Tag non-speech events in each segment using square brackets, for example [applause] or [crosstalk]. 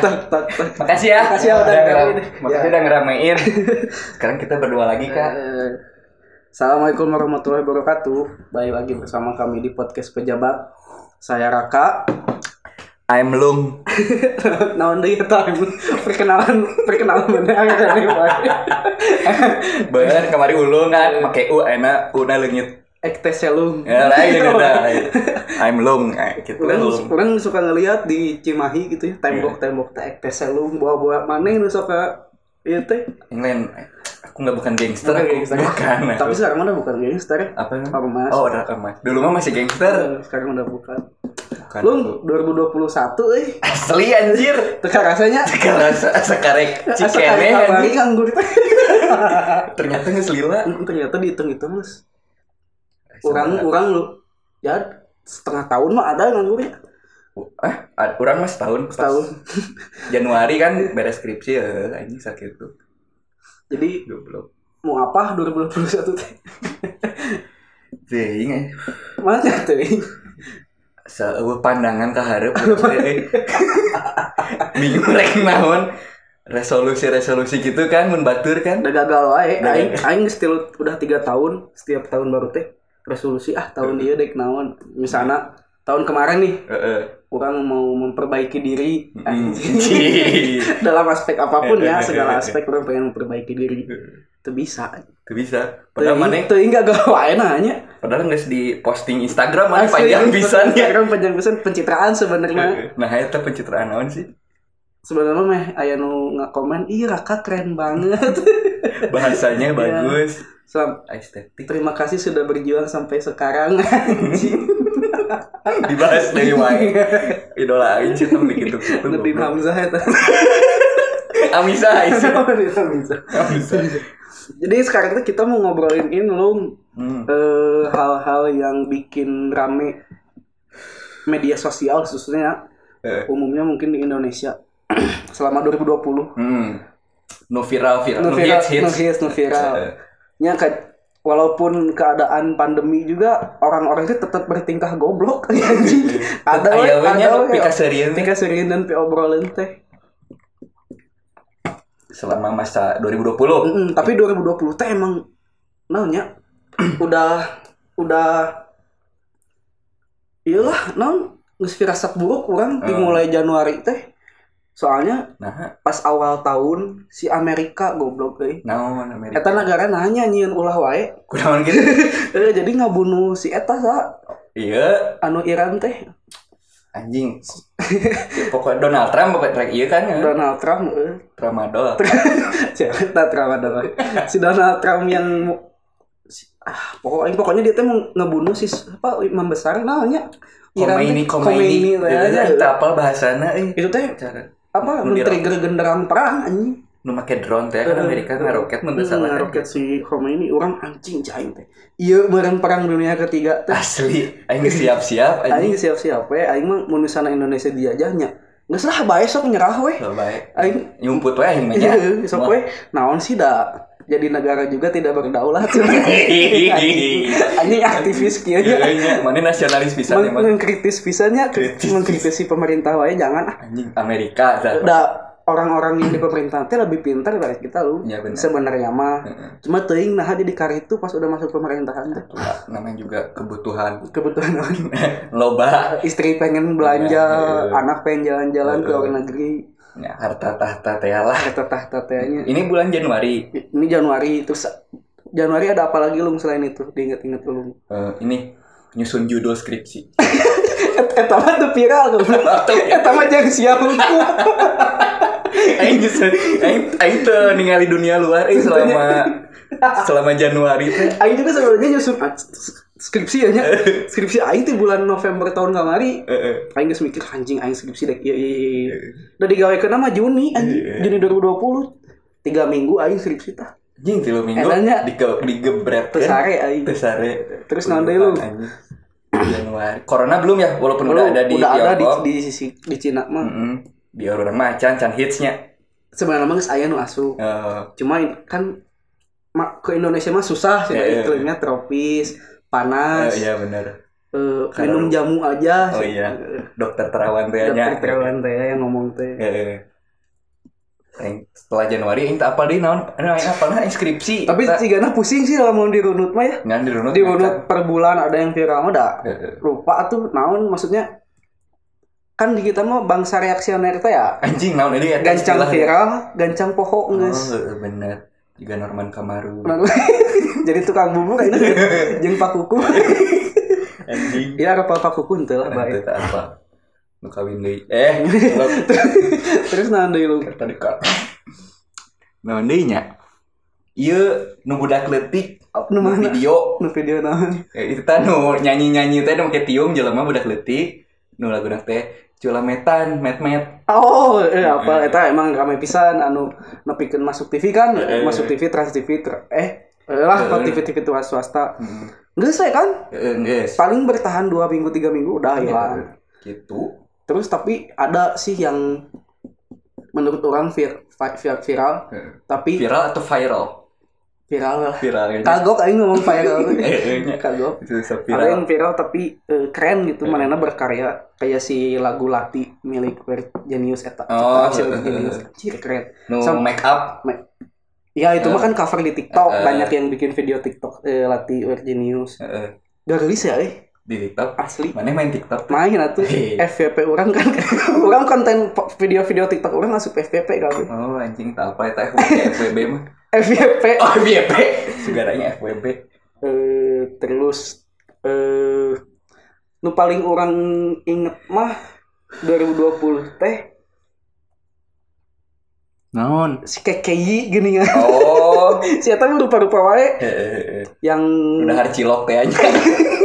Top. Tak tak tak tak. Makasih ya. Makasih ya udah ngera- ngeramein. Makasih udah ngeramein. [laughs] Sekarang kita berdua lagi kak. Eh, Assalamualaikum warahmatullahi wabarakatuh. Balik lagi bersama kami di podcast pejabat. Saya Raka. I'm Lung. [laughs] Naon deui eta perkenalan perkenalan nih [laughs] Bener kemarin ulung kan. Make U enak. U na leungit. Ekte selung. Ya lain [laughs] udah. lain. I'm Lung. Eh, Gitu kan Orang, Lung. orang suka ngelihat di Cimahi gitu ya tembok-tembok teh ekte selung bawa-bawa mana nu suka iya teh. Yang lain. Aku nggak bukan gangster. Bukan Aku gangster. bukan. Tapi sekarang mana bukan gangster ya. apa? Ormas. Oh udah emas. Dulu mah masih gangster. Eh, Sekarang udah bukan. Bukan. Lung 2021 eh. Asli anjir. Teka rasanya Sekarang sekarek cikene anjing. nganggur teh. [laughs] Ternyata ngeselila. Ternyata dihitung-hitung mas. Orang orang lu ya setengah tahun mah ada nganggurnya. Eh, orang mah setahun. Setahun. [laughs] Januari kan beres skripsi ya, ini sakit tuh. Jadi Goblok. mau apa 2021 teh? Ting, eh. Mana teh? Seueuh pandangan ke hareup. [laughs] eh. Bingung rek naon. Resolusi-resolusi gitu kan mun batur kan. Udah gagal wae. Udah Aing gagal. aing still udah tiga tahun, setiap tahun baru teh resolusi ah tahun ieu dek naon. Misalnya tahun kemarin nih orang mau memperbaiki diri anjing. [laughs] dalam aspek apa pun ya segala aspek orang pengen memperbaiki diri itu bisa Tuh bisa. Padahal mana itu enggak gak [laughs] wae nanya padahal nggak di posting Instagram mana panjang pisan ya. Instagram panjang pisan pencitraan sebenarnya Nah, eta pencitraan naon sih? sebenarnya mah aya nu ngakomen ih Raka keren banget [laughs] Bahasanya Iya. bagus. Selam, Estetik. terima kasih sudah berjuang sampai sekarang [laughs] Dibahas dari wae. Idola aing sih tong bikin gitu. Nadine Hamzah eta Amisa, Amisa. Nadine Hamzah. Amisa. [laughs] jadi sekarang tuh kita mau ngobrolin ini loh Hmm. eh, hal-hal yang bikin rame media sosial khususnya Eh. umumnya mungkin di Indonesia [clears throat] selama 2020 Hmm. No viral, viral. No, viral hits, hits. nu hits, nu viral Eh. Ya kan walaupun keadaan pandemi juga orang-orang itu tetap bertingkah goblok. [laughs] Anjing. Ada we, Aya we nya ada we, pika serian pika serian dan obrolan teh. Selama masa 2020. Mm-mm, tapi 2020 teh emang naonnya [clears throat] udah udah iyalah naon? Geus firasat buruk orang dimulai Januari teh soalnya Nah, pas awal tahun si Amerika goblok euy naon Amerika. eta negara nanya nyieun ulah wae Kunaon gitu. [laughs] eh, jadi ngabunuh si eta sa Iya, anu Iran teh anjing. Ya, pokoknya Donald Trump pokoknya rek ieu kan. ya. Donald Trump eh. Tramadol. [laughs] Siapa Ramadan si Donald Trump yang ah pokoknya pokoknya dia teh mau ngebunuh si apa imam besar namanya Khomeini, Khomeini Khomeini. teh Ya, aja. Kita apa eh. itu teh Cara apa? Men-trigger genderang perang anjing. Nu make drone teh kan Amerika ngaroket mun teu salah. ngaroket si Khomeini orang anjing cahing teh. Iya meureun perang dunia ketiga teh. Asli, aing geus siap-siap aing siap-siap we. Aing mah mun misalna Indonesia dijajahnya Nggak salah bae sok nyerah we. Lo baik. aing Nyumput we aing mah. Iya, sok we. Naon sih dah jadi negara juga tidak berdaulat. [laughs] Anjing aktivis kieu Iya, nya iya, mana nasionalis pisan Men- emang. mengkritis pisannya Kritis. mengkritisi pemerintah wae jangan. Anjing Amerika udah orang-orang yang di pemerintahan teh lebih pintar dari kita lu. Benar. sebenarnya mah. Cuma teuing nah di kar itu pas udah masuk pemerintahan teh. Namanya juga kebutuhan. Kebetulan [laughs] loba. Istri pengen belanja Iya, iya. anak pengen jalan-jalan ke luar negeri ya, harta tahta teh lah. Kata tahta tehnya ini bulan Januari. Ini Januari terus Januari ada apa lagi lu selain itu? Diinget-inget lu Eh, ini nyusun judul skripsi. [laughs] Eta mah tuh viral [laughs] tuh. Eta mah jangan siap hukum. [laughs] aing aing aing teu ningali dunia luar eh selama selama Januari teh. Aing juga sebenarnya nyusun skripsi ya nya. Skripsi aing tuh bulan November tahun kemari. Heeh. Aing geus mikir anjing aing skripsi dek iya iya iya. Udah digawekeun nama Juni anjing. Iya. Juni 2020. Tiga minggu aing skripsi tah. Anjing tilu minggu Enaknya. dige- digebret Terus kan. sare aing. Terus sare. Terus naon deui lu? Anjing. Januari. Corona belum ya walaupun udah ada di udah ada di, di sisi di Cina mah. Mm-mm. Di orang mah can can hitsnya. Sebenarnya mah geus aya nu asup. Eh, Cuma kan ke Indonesia mah susah sih Iya, iya. iklimnya tropis, panas. eh, iya benar. Eh, Karena- minum jamu aja Oh, sih. iya. Eh, dokter terawan teh. Dokter Terawan teh yang ngomong teh. Heeh. Aing setelah Januari tak apa deui naon nah, apa nah inskripsi. Tapi Eta. cigana pusing sih lamun dirunut mah ya. ngan dirunut. Dirunut per bulan ada yang viral mah dah. Lupa tuh naon maksudnya kan di kita mah bangsa reaksioner teh ya. Anjing naon deui eta Gancang istilah. viral, gancang poho Oh, geus. heeh, bener. Juga Norman Kamaru. [laughs] Jadi tukang bubur ini [laughs] jeung Pak Kuku. Anjing. Ya apa Pak Kuku henteu lah Nah, bae. itu tak apa. Nu kawin deui. Eh, [laughs] Terus naon deui lu? tadi kak. Naon deui nya? Ieu nu budak leutik Nu nu video Nu video naon? Eh, itu teh nu nyanyi-nyanyi teh nu make tiung jelema budak leutik. Nu laguna teh Culametan, met-met. Oh, eh apa eta emang rame pisan anu nepikeun masuk TV kan, Eh. masuk TV Trans TV ter- eh lah kok TV-TV tua swasta. Geus we kan? Geus. Paling bertahan dua minggu tiga minggu udah hilang. Gitu. Terus tapi ada sih yang menurut orang vir, vi- vir- viral, tapi Viral atau viral? Viral lah. Viral ya. Kagok aing ngomong viral. Eh, eh, nya. Kagok. Itu bisa Ada yang viral. viral tapi eh, keren gitu, Eh. manena berkarya kayak si lagu Lati milik Weird Genius eta. Oh, Ciptaan si Weird eh, eh, Genius. eh. Cih, keren. Nu Sam- make up. Ya itu Eh. mah kan cover di TikTok, Eh, eh. banyak yang bikin video TikTok eh, Lati Weird Genius. Heeh. Gak gelis ya eh, Di TikTok. asli. Mana main TikTok? Main atuh Hei. FVP orang kan. [laughs] orang konten video-video TikTok orang masuk FVP kali. Oh anjing tak apa eta FWB FWB mah. FVP [laughs] Oh FWB. Segaranya FWB. eh terus eh nu paling orang inget mah 2020 teh Naon? si KKI gini kan Oh. [laughs] si eta mah rupa-rupa wae yang Udah hari cilok [laughs]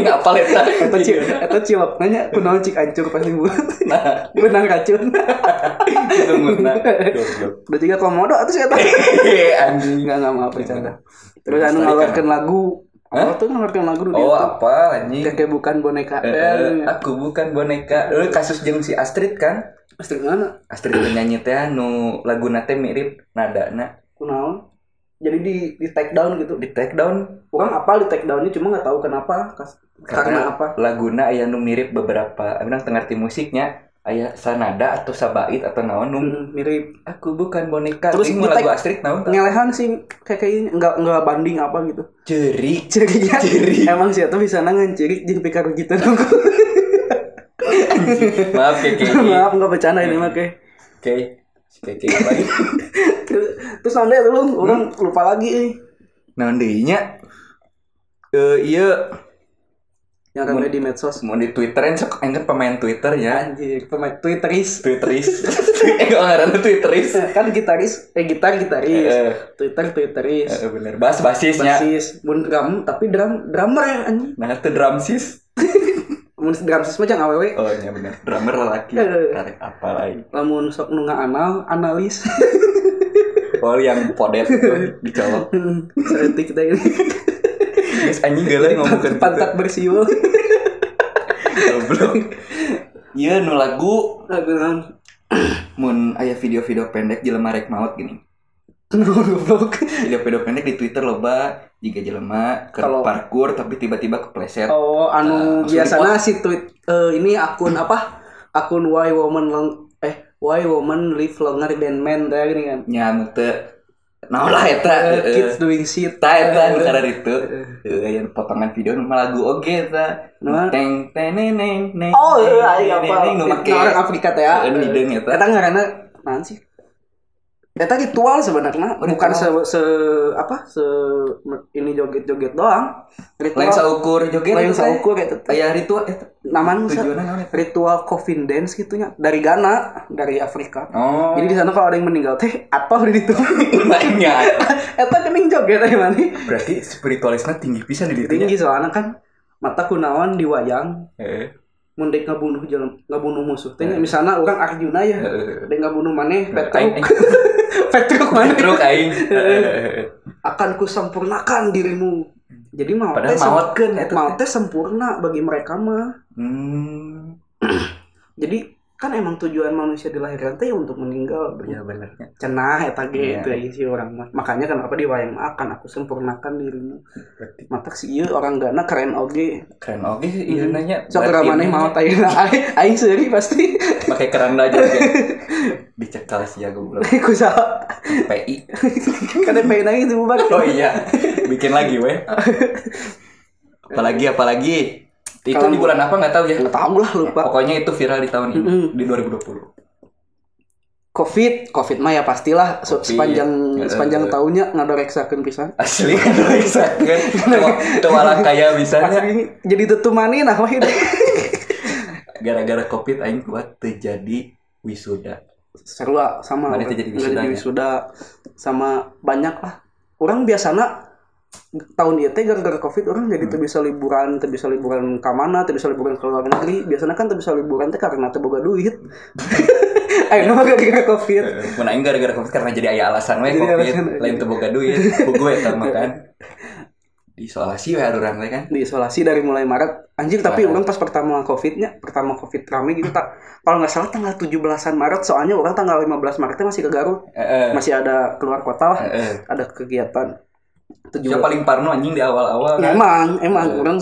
teh aja. Aing apal eta. eta ci eta cilok nanya kunaon cik ancur pas liburan [laughs] Nah, benang racun. Itu udah tiga komodo atau si eta Anjing. enggak enggak maaf bercanda. Terus anu ngeluarkan lagu. Hah? apa tuh ngeluarkan lagu di Oh apa anjing? kakek bukan boneka. Eh, eh, aku bukan boneka. Eh, kasus jeung si Astrid kan? Astrid mana? Astrid penyanyi teh nu laguna teh mirip nadana kunaon jadi di di take down gitu. Di take down? Orang apa di take downnya? Cuma nggak tahu kenapa. Kas- karena, apa? laguna aya nu mirip beberapa bilang tengerti musiknya. Aya sanada atau sabait atau naon nu Hmm, mirip. Aku bukan boneka. Terus Ini lagu Astrid naon ngelehan sih kayak kayaknya nggak nggak banding apa gitu. Cerik cirinya Ciri. emang sih tuh bisa nangan ciri jadi pikir gitu. [laughs] Maaf keke maaf nggak bercanda ini mah kayak oke keke lagi. [laughs] Terus terus nanti lu orang lupa lagi. Eh. naon deui nya eh iya. Yang rame di medsos. mau di Twitter kan sok kan pemain Twitter ya. Anjir pemain twitteris. Twitteris. [laughs] Eh kok ngaranna Twitteris. Kan gitaris eh gitar gitaris. Eh twitter twitteris. Eh, bener. Bass basisnya basis mun drum tapi drum drummer ya anjing. Nah itu drumsis [laughs] mun drum sis mah jangan awewe oh iya bener. Drummer lelaki Eh. tarik apa lagi lamun sok nu anal analis. [laughs] Oh yang podet tuh [laughs] dicolok seretik kita ini. Guys anjing gala ngomongin pantat bersiul. Goblok. Iya nu lagu. Lagu naon? Mun aya video-video pendek jelema rek maut gini goblok video-video pendek di Twitter loba jika jelema ke Kalau- parkur tapi tiba-tiba kepleset oh Nah, anu maksudnya biasanya si tweet eh, ini akun apa akun why woman long eh why woman live longer than men teh gini kan nyamuk teh naon lah eta Eh, eh, kids doing shit ta eta nu Eh, karena itu Eh, yang potongan video nu lagu oge eta Nah. teng teneng neng neng oh iya iya apa neng, nu make orang Afrika teh ya Eh, hideung eta Eta ngaranna naon sih? Eta ritual sebenarnya, bukan se, se apa se ini joget-joget doang. lain Ritual saukur joget lain saukur eta teh. aya ritual eta Namanya sa- tujuanna naon eta ritual coffin dance gitunya. Dari Ghana, dari Afrika. oh. Jadi di sana kalau ada yang meninggal teh apa udah itu? lainnya [laughs] Eta kening joget aja mana? berarti spiritualisnya tinggi pisan di Tinggi soalnya kan mata kunawan di wayang. Heeh mun dek ngabunuh jalan ngabunuh musuh. Teh misalnya orang Arjuna ya heeh dek ngabunuh maneh Petruk. [laughs] Petruk maneh Truk aing. Heeh. akan kusempurnakan dirimu. Jadi Padahal teh kan maut teh sempurna bagi mereka mah. hmm. [clears throat] Jadi kan emang tujuan manusia dilahirkan teh untuk meninggal Iya benernya. cenah eta ge Iya. itu aja sih orang mah makanya kenapa di wayang makan aku sempurnakan dirimu matak si ieu orang gana keren oge Keren sih iya Hmm. nanya. sok Berarti ini mau tayana [laughs] aing aing seuri pasti pakai keranda aja. [laughs] Dicekal sih ya goblok. [laughs] ku saha PI. kan pengen aing itu bubar Oh iya. Bikin lagi weh. Apalagi apalagi. Itu Kalau- di bulan apa nggak tahu ya. nggak tahu lah lupa Pokoknya itu viral di tahun ini Mm-mm. di 2020. covid covid mah ya pastilah Covid. sepanjang Eh, sepanjang eh. tahunnya ngadoreksakeun pisan Asli kan bisa kan. Malah kayak misalnya Asli jadi tutumani nah wah hidup. [laughs] gara-gara covid aing kuat terjadi wisuda. seru lah sama Mana itu jadi Nggak wisudanya? wisuda sama banyak lah orang biasanya tahun itu teh gara-gara covid orang jadi Hmm. bisa liburan bisa liburan ke mana bisa liburan ke luar negeri biasanya kan bisa liburan teh karena tuh boga duit [laughs] ayo nama gara-gara covid Mun aing gara-gara covid karena jadi aya alasan we covid alasan. lain teu boga duit. Gue sama kan. [laughs] Diisolasi urang teh kan. diisolasi dari mulai Maret anjir tapi orang pas pertama covidnya pertama covid rame gitu tak kalau nggak salah tanggal 17-an Maret soalnya orang tanggal 15 Maretnya masih ke Garut Heeh. masih ada keluar kota lah Heeh. ada kegiatan itu Yang paling parno anjing di awal-awal kan. emang emang Eh. orang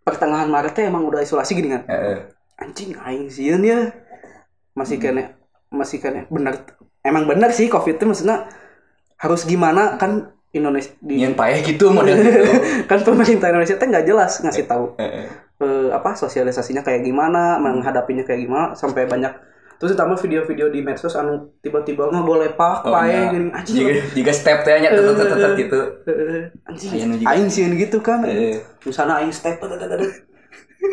pertengahan Maretnya emang udah isolasi gini kan Heeh. anjing aing sieun ya masih Hmm. kene masih kene bener emang bener sih covid itu maksudnya harus gimana kan Indonesia di Nyen payah gitu model gitu. [laughs] kan pemerintah Indonesia teh nggak jelas ngasih tahu eh, apa sosialisasinya kayak gimana menghadapinya kayak gimana sampai banyak terus ditambah video-video di medsos anu tiba-tiba nggak boleh pak Oh, pae iya. gini. Anjing Jika, jika step teh nya tetep tetep gitu. anjing Aya nu juga. aing sieun gitu kan. Misalnya aing step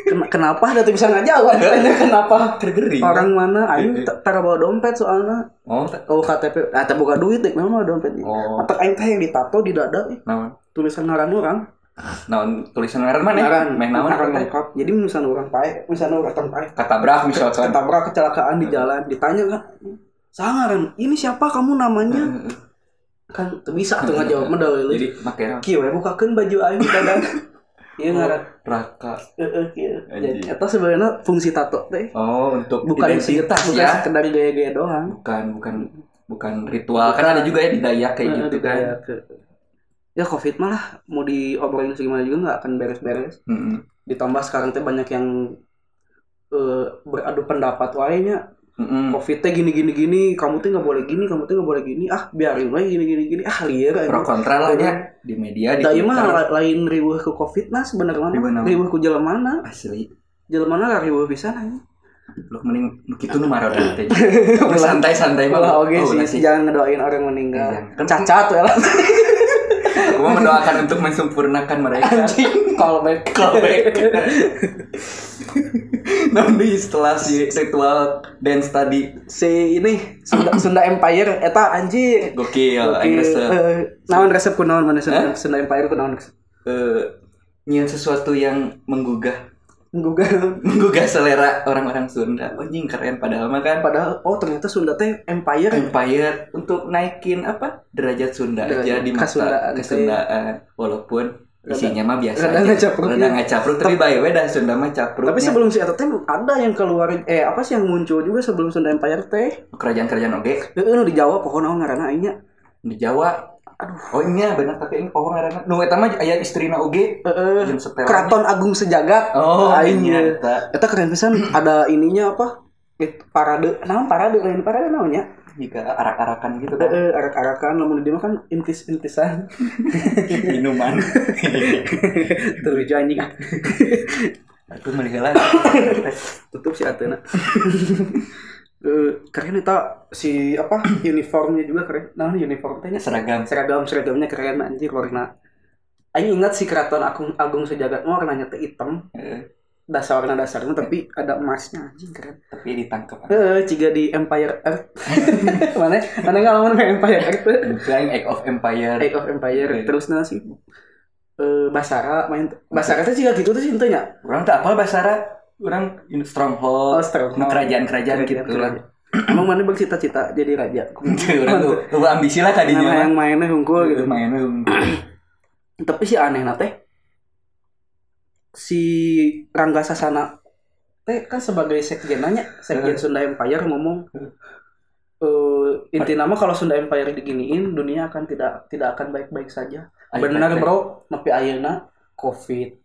Ken- kenapa ada tuh bisa nggak jawab? Kenapa? Orang mana? Aing Heeh. t- tara bawa dompet soalnya. Oh, oh KTP ah tak buka duit deh memang dompet oh. Mata aing teh yang ditato di dada tulisan ngaran orang Naon tulisan ngaran mana? ngaran Meh naon? ngaran teh? lengkap jadi misalnya orang pae misalnya orang pae Katabrak misalkan. ketabrak kecelakaan di jalan ditanya kan sangaran ini siapa kamu namanya kan tuh bisa tuh nggak jawab medal Jadi make kieu we bukakeun baju aing dada [laughs] iya ngaran Raka. heeh kieu Anjing. jadi eta sebenarnya fungsi tato teh Oh, untuk bukan identitas bukan ya. sekedar gaya-gaya doang Bukan bukan bukan ritual kan ada juga ya di Dayak kayak gitu kan. Ke- ya covid malah mau diobrolin segimana juga nggak akan beres-beres. Heeh. ditambah sekarang teh banyak yang eh, beradu pendapat wainya Heeh. covid teh gini gini gini kamu tuh nggak boleh gini kamu tuh nggak boleh gini. Ah biarin we gini gini gini ah liar Pro aja kontra lah ya. Di media di ieu mah lain riweuh ke covid nah sebenarnya naon? riweuh ku jelemana asli. jelemana lah riweuh pisan aja Lu mending nu kitu nu marah teh. [laughs] Santai-santai malah oke Oh, sih. jangan ngedoain orang meninggal. Iya. Kan- cacat ya [laughs] mau mendoakan untuk mensempurnakan mereka. anjing. Callback. Callback. [laughs] Nanti setelah si ritual dance tadi si ini Sunda, Sunda Empire eta anjing. Gokil, resep. eh, naon resep ku naon mana Sunda, Empire ku naon Eh, nyian sesuatu yang menggugah menggugah [laughs] menggugah selera orang-orang Sunda. Anjing keren. Padahal mah kan padahal oh ternyata Sunda teh empire Empire untuk naikin apa? Derajat Sunda aja Derajat di mata. kesundaan, kesundaan. walaupun isinya mah biasa rada aja. ngacapruk rada ya. ngacapruk tapi bae we dah Sunda mah capruk tapi sebelum si eta teh ada yang keluar eh apa sih yang muncul juga sebelum Sunda Empire teh? Kerajaan-kerajaan oge. Heeh nu di Jawa pohon naon ngaranna aing di Jawa aduh. Oh iya benar tapi ini pohon ngaranna nu eta mah aya istrina oge. Heeh. Keraton Agung Sejagat. Oh aing. iya nya eta. Eta keren pisan. [clears throat] Ada ininya apa? Eh, parade. Naon parade? Lain parade naonnya? Jika arak-arakan gitu kan Heeh, arak-arakan. Lamun di dia mah kan intis-intisan. [laughs] Minuman. [laughs] Lucu anjing ah. aku melihat tutup si Atena. [laughs] Eh, keren itu si apa uniformnya juga keren. Nah, uniform tehnya seragam seragam seragamnya keren anjir warna. Aing ingat si keraton Agung Agung Sejagat mah warnanya teh hitam. Eh, Dasar warna dasarnya tapi ada emasnya anjing keren. tapi ditangkap Eh, jika di Empire Earth. [laughs] Mana? Mana ngalaman main Empire Earth? tuh? Flying Egg of Empire Age of Empire Oke. terus sih eh Basara main Basara teh juga gitu tuh sih nya. orang tak apa bahasa orang stronghold Oh, Stronghold. kerajaan-kerajaan gitu lah Emang mana bercita-cita jadi raja? [laughs] orang tuh tuh ambisi lah Nama tadinya yang mainnya hungkul gitu. mainnya [clears throat] Tapi si aneh teh si Rangga Sasana teh kan sebagai sekjenanya sekjen Eh. Sunda Empire ngomong Eh. eh inti nama kalau Sunda Empire diginiin dunia akan tidak tidak akan baik-baik saja benar bro tapi ayeuna covid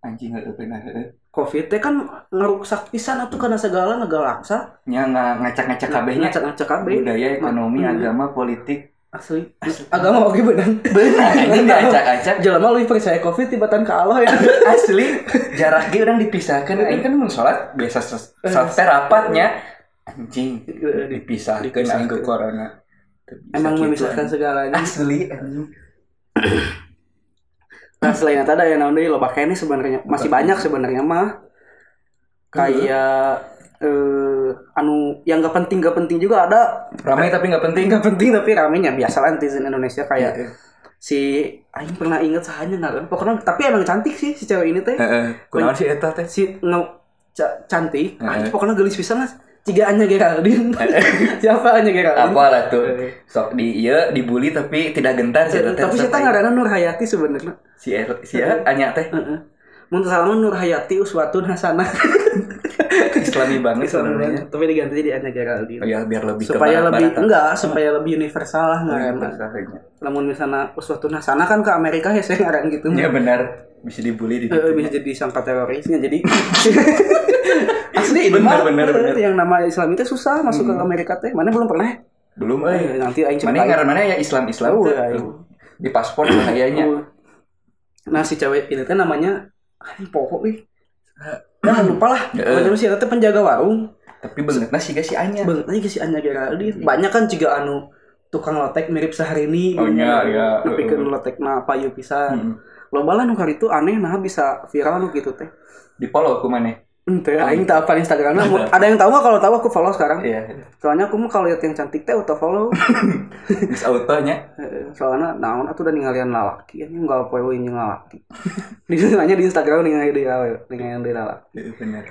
anjing nggak benar covid teh kan ngerusak pisan atuh karena segala ngegalaksa. Nya nggak ngacak-ngacak kabehnya ngacak-ngacak kabeh. Budaya ekonomi Hmm. agama politik. Asli. Agama oke benar [laughs] benar anjing diacak-acak jelema lebih percaya covid tibatan ke Allah ya. [laughs] Asli. Jaraknya orang dipisahkan aing kan mun sholat biasa teh rapatnya anjing Dipisahkan. aing ke corona. Emang gitu, memisahkan segalanya. Asli anjing [coughs] Nah selain itu ada yang namanya loba ini sebenarnya. Masih banyak sebenarnya mah. Kayak eh anu yang gak penting gak penting juga ada. Ramai tapi nggak penting. Nggak penting tapi ramenya. Biasa lah netizen Indonesia kayak Iya. si Aing pernah inget sahanya nggak pokoknya tapi emang cantik sih si cewek ini teh. Kunaon sih eta teh? si ca- cantik. Pokoknya gelis pisan lah tiga Anya Geraldine [laughs] siapa Anya Geraldine apa lah tuh Eh. sok di iya dibully tapi tidak gentar sih teh. tapi Sok nggak ada Nur Hayati sebenarnya si Er- si Anya teh Heeh. Mun salaman Nur Hayati uswatun hasanah. [laughs] islami banget sebenarnya Tapi diganti jadi Anya Geraldine. Oh ya biar lebih ke supaya lebih barat-baratan. enggak, supaya lebih universal lah iya, ngaranna. masalahnya. Namun misalnya uswatun hasanah kan ke Amerika ya saya ngaran gitu. ya benar bisa dibully di Eh, situ bisa jadi sangka terorisnya jadi [laughs] asli ini mah bener, eh, bener. yang nama Islam itu susah masuk ke Hmm. Amerika teh mana belum pernah belum eh, eh nanti aing mana ngaran mana ya Islam Islam Oh, iya. di paspor Oh. [coughs] nah si cewek ini teh namanya aing [laughs] pokok ih Nah, lupa lah. Eh. Pokoknya si Eta teh penjaga warung. tapi banget sih gak si Anya Banget aja si Anya Geraldine. Banyak kan juga anu tukang lotek mirip Syahrini. Oh, iya, iya. Nepikeun lotek na payu pisan. Hmm. Loba lah nu hari itu aneh nah bisa viral nu gitu teh. di follow aku mana Ente, aing tak apa Instagramnya. Ada yang tahu nggak kalau tahu aku follow sekarang. iya. Soalnya aku mah kalau lihat yang cantik teh auto follow. [laughs] Terus autonya Soalnya naon atuh udah ninggalian lalaki ini enggak poe ini lalaki. [laughs] Di nanya di Instagram ningali awe, ningali deui lalaki. Iya, bener.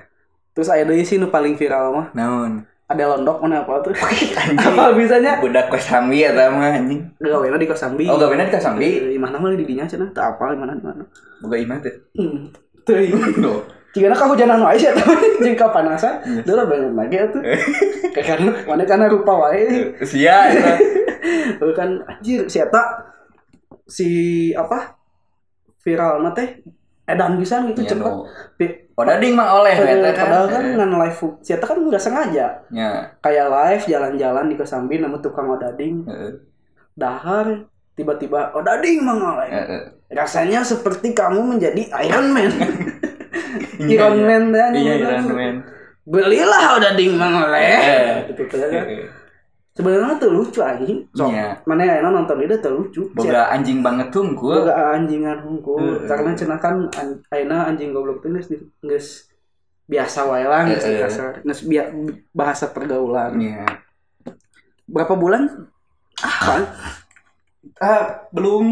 Terus aya deui sih nu paling viral mah. Naon? Ada londok mana apa tuh? [laughs] Apa bisanya? Budak kosambi ya mah anjing. Gawena di kosambi oh gak benar di kosambi di mana mah di dinya cenah tak apa di mana di mana. Buka imah tuh hmm tuh jika kehujanan wae sih eta [laughs] jeung kapanasan Iya. dulu banget lagi atuh [laughs] kayak karena mana karena rupa wae sia eta. [laughs] Tuh kan anjir si eta si apa viral teh edan pisan gitu Nya, cepet no. Oh dading mah oleh eh, eta kan. padahal kan ngan live si eta kan nggak sengaja Ya. kayak live jalan-jalan di Kosambi nemu tukang odading Heeh. dahar tiba-tiba odading mangoleh Heeh. rasanya seperti kamu menjadi Iron Man Iya, Iron iya. Man dan Iya Iron Man. belilah Eh. gitu tuh kan Heeh. sebenarnya tuh lucu anjing sok Iya. mana yang nonton itu tuh lucu Boga anjing banget tunggul. Boga anjingan hungkul Heeh. karena cenah kan an- ayeuna anjing goblok teh geus di- geus biasa wae lah geus Heeh. kasar bia- bahasa pergaulan Iya. berapa bulan ah Ah, belum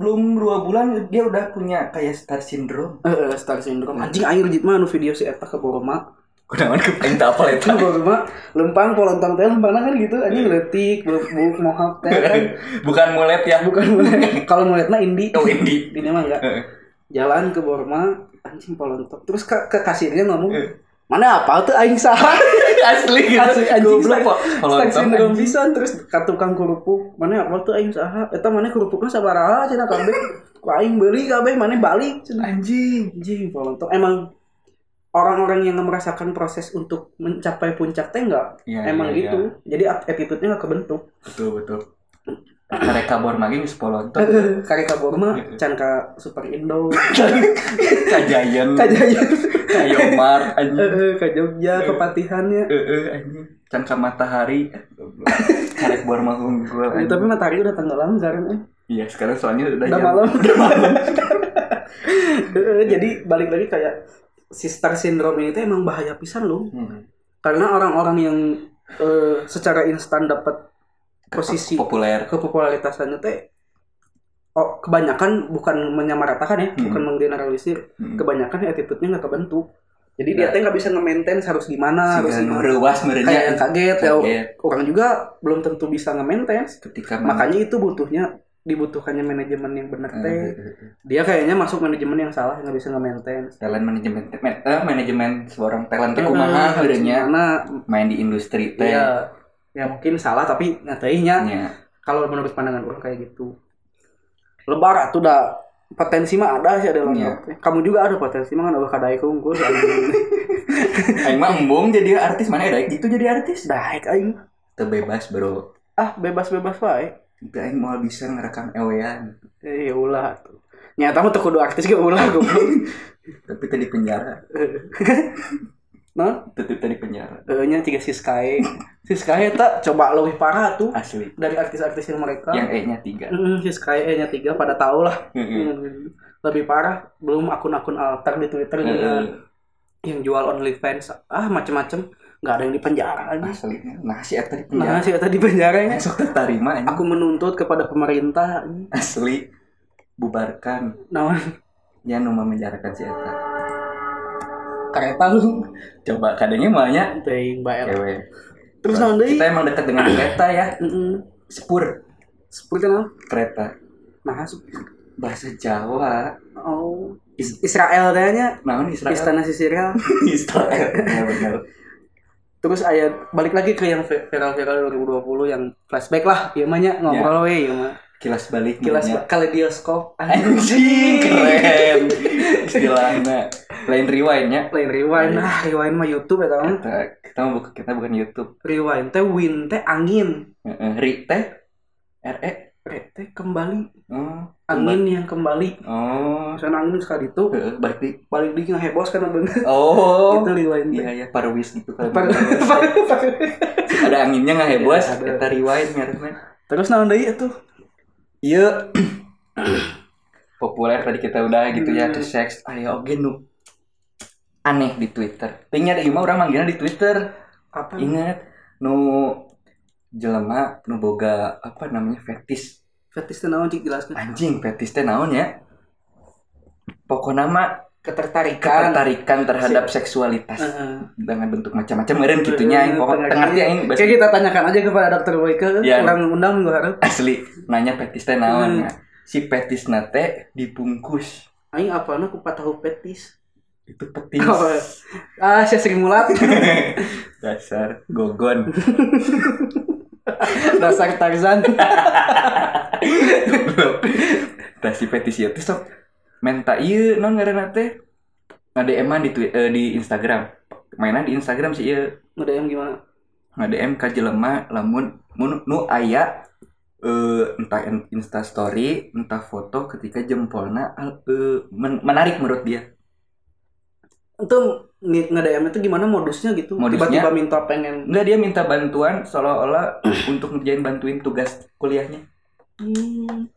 belum dua bulan dia udah punya kayak star syndrome. eh star syndrome. Anjing air jit mah nu video si eta ke Boroma Kunaon kepain tak apa eta. Boroma lempang polontong teh lempang kan gitu. Anjing letik buk buk mohawk teh kan. [laughs] Bukan mulet ya. bukan mulai [laughs] kalau mulai mah indi. Oh, indi. [laughs] ini mah enggak. Heeh. jalan ke Borma anjing polontong terus ke, ke kasirnya ngomong mana apa tuh aing saha Asli gitu. Asli anjing Goblok kok. Kalau sindrom pisan terus ka tukang kerupuk. Mana apa tuh aing saha eta mana kerupuknya sabaraha cenah kabeh ku aing beuli kabeh mana balik cenah anjing. anjing polontong emang orang-orang yang merasakan proses untuk mencapai puncak teh enggak? Iya, emang iya, gitu. Jadi at- attitude-nya nggak kebentuk. Betul betul. Mereka bor magi geus polonton. kari kabur mah Iya. can ka super indo [laughs] Kajayan. kajaya Kayomar anjing. eh ka Jogja ke Patihannya Heeh anjing. Can ka matahari. Karek bor mah unggul. Anjing. tapi matahari udah tenggelam sekarang eh. Iya, sekarang soalnya udah udah jam- malam [laughs] Eh, jadi balik lagi kayak si star syndrome ini tuh emang bahaya pisan loh Hmm. karena orang-orang yang eh, secara instan dapat posisi populer. kepopularitasannya teh oh kebanyakan bukan menyamaratakan ya Hmm. bukan menggeneralisir. Hmm. kebanyakan attitude-nya nggak kebentuk. Jadi dia teh nggak bisa nge-maintain harus gimana harus gimana. reuwas kayak yang merenya kaget ya. Kaget. orang juga belum tentu bisa nge-maintain. Ketika makanya itu butuhnya dibutuhkannya manajemen yang bener Eh, teh eh, eh. dia kayaknya masuk manajemen yang salah nggak bisa nge-maintain. Talent manajemen man- eh, manajemen seorang talent teh kumaha karena main di industri teh. Ya ya mungkin salah tapi nyatainya Nya. kalau menurut pandangan orang kayak gitu. Lebar tuh udah potensi mah ada sih ada lengkap kamu juga ada potensi mah kan udah kadai kungkul [laughs] aing mah embung jadi artis mana ada gitu jadi artis. Daik aing. Terbebas bro. Ah bebas bebas wae. Itu aing mau bisa ngerekam ewean. Eh ya ulah tuh nyata mah tuh kudu artis ge ulah goblok. [laughs] Tapi tadi penjara [laughs] nah? Tetep tadi penjara eh nya tiga si Sky si Sky tak coba lebih parah tuh asli. dari artis-artis yang mereka. Yang E nya tiga. Mm, si Sky nya tiga pada tahu lah. Heeh. Mm, lebih parah belum akun-akun alter di Twitter dengan yang jual OnlyFans. Ah macem-macem. Nggak ada yang di penjara asli. Nah si Eta di nah penjara. sih tadi penjara ya. Besok tertarima aku menuntut kepada pemerintah. Asli. Bubarkan. Nah ya nu memenjarakan si Eta kereta lu. [laughs] Coba kadangnya mahnya teuing bae terus naon deui kita emang dekat dengan kereta ya. Heeh sepur. Seperti naon kereta. Nah bahasa Jawa. Oh. Is- Israel teh nya naon Israel? Istana Sisiria [laughs] Israel. [laughs] Ya benar terus ayat balik lagi ke yang vi- viral-viral 2020 yang flashback lah. Mah nya. Ngobrol we ieu mah kilas balik kilas kaleidoskop anjing keren. Istilahnya lain rewind ya. Lain rewind. Ah rewind mah YouTube eta mah kita kita mau buka kita bukan YouTube. Rewind teh win teh angin. Heeh, ri teh? Re re teh kembali. Oh angin yang kembali. Oh. Misalnya angin sekali itu balik di balik di ngehebos kan bener oh. Itu rewind iya teh ya parwis gitu kan. [laughs] Ada anginnya nggak hebos Iya, ada. kita rewind ngaranna terus naon deui itu? Iya. [coughs] Populer tadi kita udah gitu ya Hmm. ke seks ayo oke nu aneh di Twitter. Tinggal di mah orang manggilnya di Twitter. Apa? Ingat nu jelema nu boga apa namanya fetis. Fetis teh naon cik? Jelaskan anjing fetis teh naon ya? Pokoknya mah ketertarikan. ketertarikan terhadap seksualitas. Heeh. dengan bentuk macam-macam meren gitunya aing. Pokok aing bahasa Kayak kita tanyakan aja kepada dokter Boyke, Iya. orang undang gue harap. asli nanya fetis teh naon Hmm. ya. si fetis nate dibungkus. Aing apa na kupat tahu petis. Itu petis Oh, ah, saya sering mulat. [laughs] dasar gogon [laughs] Dasar Tarzan. [laughs] Tah si petis ieu teh sok menta ieu non ngaranna teh nge-DM di Twi- eh, di Instagram. Mainan di Instagram sih Udah yang gimana? nge-DM ka jelema lamun mun nu aya eh entah in- Insta story, entah foto ketika jempolna al- eh, men- menarik menurut dia. Itu nge-DM itu gimana modusnya gitu? Modusnya? Tiba-tiba minta pengen. Enggak dia minta bantuan seolah-olah [clears throat] untuk ngerjain bantuin tugas kuliahnya. Hmm,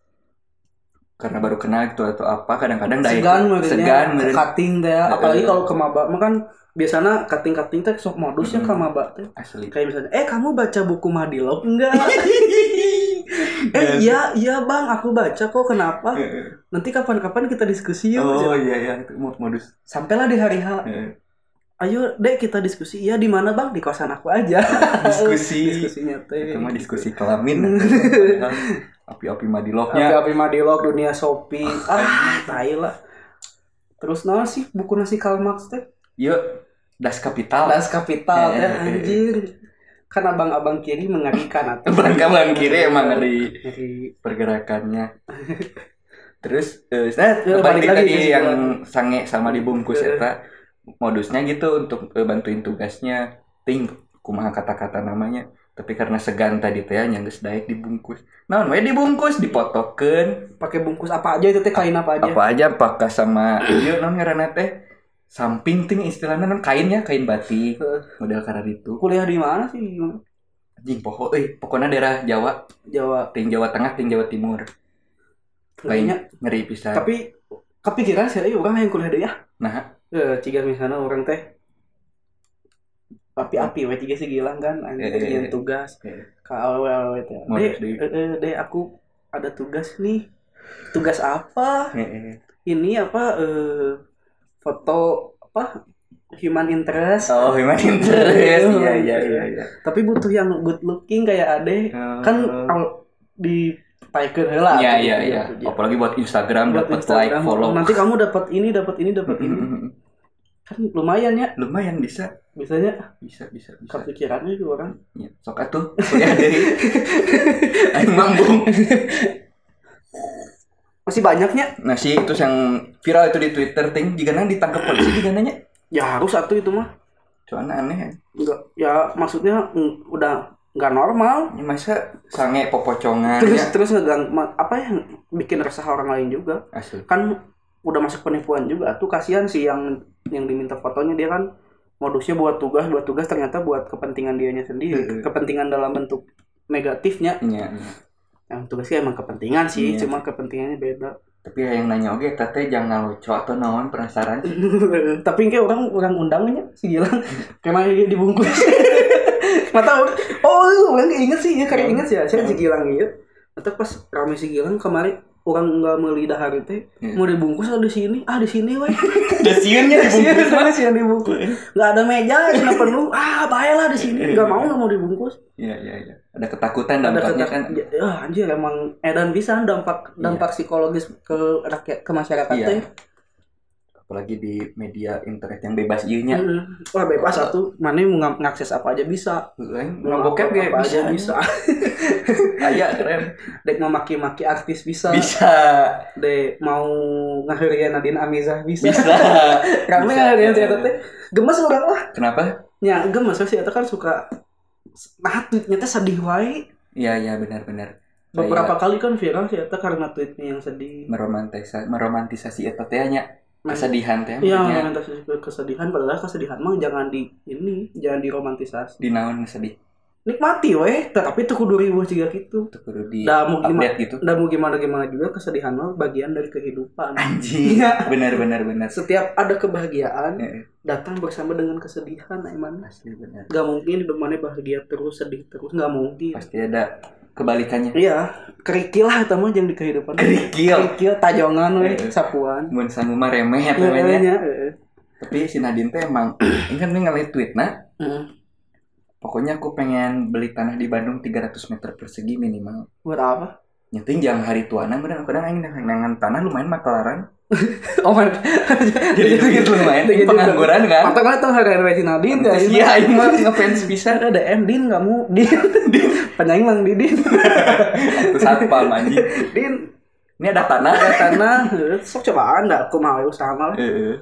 Karena baru kenal gitu atau apa kadang-kadang da segan itu- segan meureun. cutting teh apalagi kalau ke maba kan biasanya cutting cutting teh sok modusnya Mm-mm. ke maba teh asli. kayak misalnya eh kamu baca buku Madilog enggak [laughs] [laughs] eh Dan- iya iya bang aku baca kok kenapa Heeh. nanti kapan-kapan kita diskusi yuk Oh iya iya itu mod- modus. sampailah di hari H ayo dek kita diskusi iya di mana bang di kosan aku aja [laughs] Diskusi. diskusinya teh Itu mah diskusi kelamin. [laughs] Api-api madilognya. api-api Madilog dunia Shopee ah tai lah terus nah sih buku nasi Karl Marx teh Yuk, das kapital. Das Kapital teh Eh, eh, eh. anjir kan abang-abang kiri mengerikan atau Bangkalan kiri emang dari pergerakannya. [laughs] Terus, eh, nah, Ya, balik balik lagi tadi yang sange sama dibungkus Eh. eta modusnya gitu untuk eh, bantuin tugasnya. Ting kumaha kata-kata namanya. Tapi karena segan tadi teh geus daek dibungkus naon we dibungkus dipotokeun. Pakai bungkus apa aja itu teh? Kain apa aja? Apa aja pakai sama [coughs] ieu naon ngaranna teh samping ting istilahnya non kain ya kain batik model karena itu. Kuliah di mana sih? Anjing pokok eh pokoknya daerah Jawa. Jawa. Ting Jawa Tengah ting Jawa Timur. Kayaknya ngeri pisan. Tapi kepikiran sih ayo orang yang kuliah deh ya. Nah. Eh jika misalnya orang teh. Api-api we tiga sih gilang kan? Anjing Eh, eh, eh. tugas. Ke awal Modus deh. eh, eh, deh aku ada tugas nih. Tugas apa? Ini apa eh foto apa human interest oh human interest iya iya iya iya tapi butuh yang good looking kayak ade kan Oh. al- di taikeun heula Iya gitu, iya iya. gitu. Apalagi buat Instagram Buat dapat like, follow. nanti kamu dapat ini dapat ini dapat ini kan lumayan ya Lumayan bisa. biasanya Bisa bisa bisa. kepikirannya itu orang Ya, sok atuh [laughs] kuliah deui. [laughs] Aing mambung. [laughs] masih banyaknya. Nah sih itu yang viral itu di Twitter ting. Jika nang ditangkap polisi juga nanya. ya harus satu itu mah. Soalnya aneh ya. enggak ya maksudnya mm, udah nggak normal. Ini masa sange popocongan terus ya. terus ngegang apa yang bikin resah orang lain juga. Asli. kan udah masuk penipuan juga. Tuh kasihan sih yang yang diminta fotonya. Dia kan modusnya buat tugas buat tugas. Ternyata buat kepentingan dianya sendiri. Kepentingan dalam bentuk negatifnya. Iya, iya. Yang tugasnya emang kepentingan sih Iya. cuma kepentingannya beda. Tapi yang nanya oke tete jangan lucu atau naon penasaran sih. [laughs] tapi kayak orang orang undangnya si Gilang. [laughs] Karena dia dibungkus. [laughs] Nggak tahu oh orang inget sih ya karena inget sih ya saya si Gilang iya. Atau pas rame si Gilang kemarin orang nggak mau lidah hari teh Iya. mau dibungkus ah di sini? Ah di sini weh. [laughs] Udah siunnya dibungkus. Iya, sih yang dibungkus. Nggak ada meja cuma [laughs] penuh ah baiklah di sini. Nggak mau nggak mau dibungkus. Iya iya iya. Ada ketakutan ada dampaknya ketak kan. ya, anjir emang edan bisa dampak dampak psikologis ke rakyat ke masyarakat Iya. teh Apalagi di media internet yang bebas ieu nya. Mm. wah bebas satu mana mau ng- ngakses apa aja bisa mau ngabokep ge apa bisa aja bisa [laughs] Aya keren. dek mau maki-maki artis bisa Bisa. dek mau ngahirian Nadine Amizah bisa Bisa. [laughs] kami Bisa. ngahirian si Eta teh gemes orang lah Kenapa? ya gemes si Eta kan suka nah tweetnya teh sedih wae Iya iya benar-benar. beberapa kali kan viral si Eta karena tweetnya yang sedih meromantisasi meromantisasi eta teh nya kesedihan teh Iya, romantisasi kesedihan padahal kesedihan mah jangan di ini, jangan diromantisasi. di naon sedih Nikmati weh, tapi tuh kudu riweuh juga gitu. itu kudu di Da mau gimana, gitu da mau gimana gimana juga kesedihan mah bagian dari kehidupan. anjing Iya. benar benar benar Setiap ada kebahagiaan Heeh. datang bersama dengan kesedihan, Aiman. asli benar Gak mungkin hidup mana bahagia terus, sedih terus, gak mungkin. pasti ada kebalikannya Iya, kerikil lah mah yang di kehidupan. kerikil Kerikil, tajongan weh, sapuan. mun sanggup mah remeh ya namanya iya. tapi si Nadine teh emang [clears throat] ini kan ngeliat tweet nah Heeh. pokoknya aku pengen beli tanah di Bandung 300 meter persegi minimal Buat apa? nyeting jangan hari tuana bener kadang aing nangan tanah lumayan makelaran [laughs] Oh, man. jadi itu gitu lumayan Gitu, gitu. pengangguran kan Mantap kan tuh hari Resi Nadine ya. Iya aing mah ngefans bisa Ada DM Din kamu Din Penyanyi Mang Didin [laughs] Itu satpam anjing. Din Ini ada tanah. ada tanah sok coba anda aku mau usaha malah Heeh.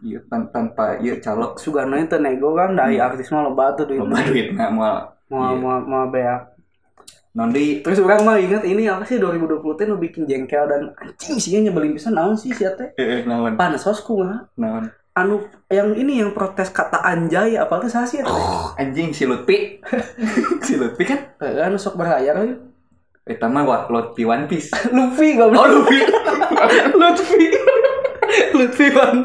Iya tan- tanpa iya calok Sugana itu nego kan dari artis mah loba tuh duit loba duit moal mau Iya. mau mau beak nondi terus orang mah ingat ini apa sih 2020 teh nu bikin jengkel dan anjing sih nyebelin bisa naon sih sia teh heeh naon? Panas hosku mah naon? Anu yang ini yang protes kata anjay apa tuh sah sih teh [gasps] anjing si Lutfi. [laughs] Si Lutfi kan? Eh, anu sok berlayar euy. eta mah wa Lutfi One Piece. [laughs] Luffy oh goblok Lutfi. [laughs] Lutfi bang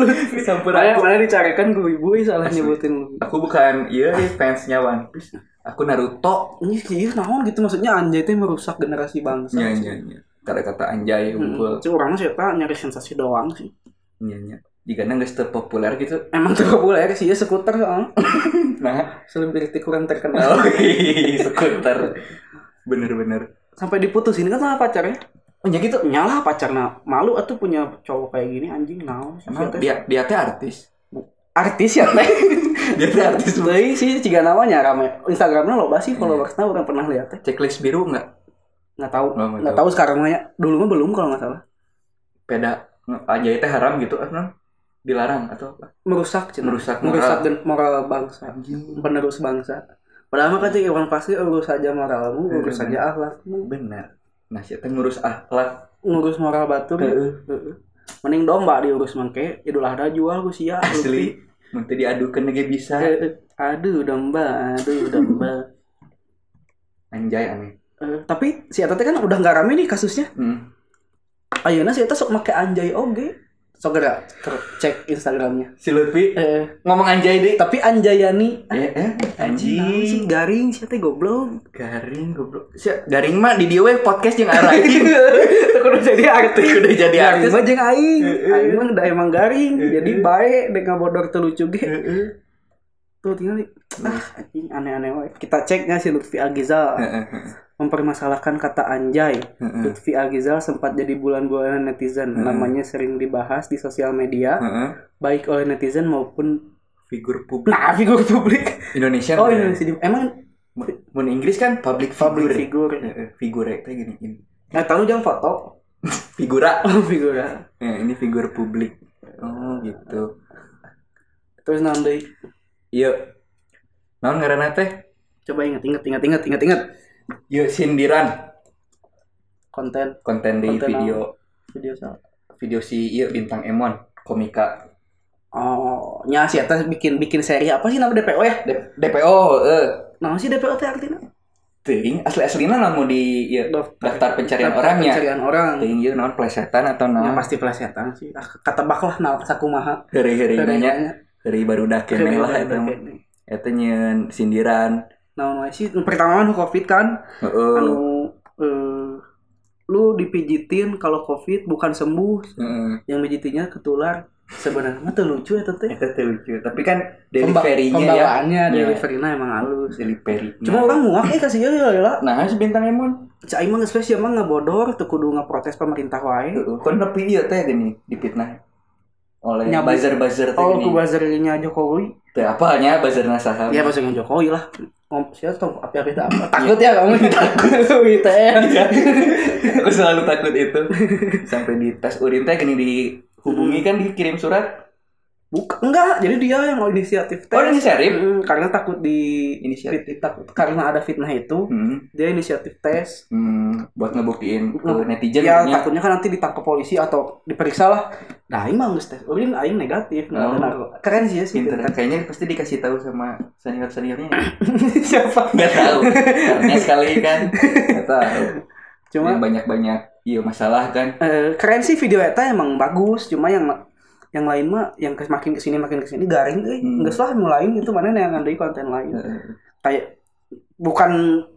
Lutfi. Sampur mana aku. mana dicarikan gue ibu salah Asli. nyebutin. Luffy aku bukan iya iya, fansnya One Piece aku Naruto. Ini iya naon gitu. Maksudnya anjay itu merusak generasi bangsa nya nya nya kata-kata anjay unggul. Cuma orang sih eta nyari sensasi doang sih. Nya nya jika geus teu populer gitu. Emang terpopuler sih ya skuter soalnya. [laughs] Nah. Selebriti kurang terkenal. Oh iya, skuter. Bener-bener sampai diputusin kan sama pacarnya? Oh nya gitu. Nyalah pacarnya. Malu atuh punya cowok kayak gini anjing. Naon sih emang dia dia teh artis artis ya? Teh dia teh artis. Deui sih jika namanya rame. Instagramnya loba sih followersnya orang pernah lihat. Teh checklist biru nggak? Nggak tahu. Oh, nggak nggak tahu. sekarang mah ya. dulu mah belum kalau nggak salah. Peda aja itu haram gitu kan dilarang atau apa? Merusak cina. Merusak moral. merusak dan moral bangsa. Anjing. Penerus bangsa. Padahal mah kan cek orang pasti urus saja moralmu urus Bener. saja akhlakmu. Benar nah siapa ngurus akhlak. Ngurus moral batu Heeh. Mending domba diurus mangke idul adha jual ku sia [laughs] asli. Nanti diadukan lagi bisa. Heeh. aduh domba aduh domba. [laughs] Anjay aneh Eh, tapi si Eta kan udah nggak rame nih kasusnya. Hmm. ayeuna si Eta sok make anjay oge sok gerak cek Instagramnya. Si Lutfi? Eh, ngomong anjay deh. Tapi Anjayani. Eh, eh anjing. Garing si Eta goblok? Garing goblok. Si- garing mah di dia we podcast yang arahin udah jadi artis. Udah jadi garing artis. mah jeung aing. Heeh. aing mah udah emang garing jadi bae dek ngabodor teu lucu ge. Tuh tinggal ah anjing aneh-aneh kita cek ya si Lutfi Agizal mempermasalahkan kata anjay. Lutfi Agizal sempat jadi bulan-bulanan netizen. Heeh. namanya sering dibahas di sosial media. Heeh. baik oleh netizen maupun figur publik. Nah figur publik. Indonesia oh. Indonesia di- emang mun Inggris kan public public figure. Figure Heeh, figure kayak gini ini nah tahu jangan foto. [laughs] Figura. Oh figura. Ya, ini figur publik. Oh gitu. Terus nanti iya. Naon ngaranna teh? Coba ingat ingat ingat ingat ingat ingat Yuk sindiran. Konten. Konten di Konten video. video sa video si iya bintang Emon komika. Oh nya si eta bikin bikin seri apa sih nama DPO ya? D- DPO eh nah sih DPO teh artinya? Teuing asli aslina namun di iya, daftar pencarian Daftar orangnya pencarian orang. Teuing ieu naon plesetan atau Ya naon pasti plesetan sih. Ah, ketebak lah nah sakumaha. hari-hari nanya hari baru dah kene lah Nah, eta nyeun sindiran wae sih pertama kan Covid kan heeh anu eh, lu dipijitin kalau Covid bukan sembuh, heeh yang mijitinya ketular. Sebenarnya teu lucu ya teh. eta teh lucu tapi kan delivery-nya ya Pembawaannya Ya. delivery-nya emang halus. delivery Cuma orang muak ya kasih ya lah. nah si bintang Emon mah geus spesial mah ngabodor teu kudu ngaprotes pemerintah wae. Kan nepi ieu teh gini dipitnah oleh Nyabut. buzzer-buzzer teh Oh, ku buzzernya Jokowi. Teu apa nya buzzerna saha? Ya buzzernya Jokowi lah. Ngom siapa tuh api-api tak apa. Takut ya kamu takut [laughs] gitu ya. Aku selalu takut itu. Sampai di tes urin teh gini dihubungi kan dikirim surat. Bukan enggak, jadi dia yang mau inisiatif tes. Oh, inisiatif? Mm, karena takut di Inisiatif. fit- takut karena ada fitnah itu, Hmm, dia inisiatif tes. hmm, buat ngebuktiin ke Hmm. netizen ya nya. takutnya kan nanti ditangkap polisi atau diperiksa lah. Nah, aing mah geus tes. Urin aing negatif, Oh. narkoba. Keren sih ya sih. Pinter. Kayaknya pasti dikasih tahu sama senior seniornya. [laughs] Siapa? Nggak tahu. Karena sekali kan. Nggak tahu. Cuma banyak-banyak iya masalah kan. eh, keren sih video eta emang bagus, cuma yang yang lain mah yang makin ke sini makin ke sini garing euy Hmm. geus lah nu lain itu mana yang ngandai konten lain Heeh. kayak bukan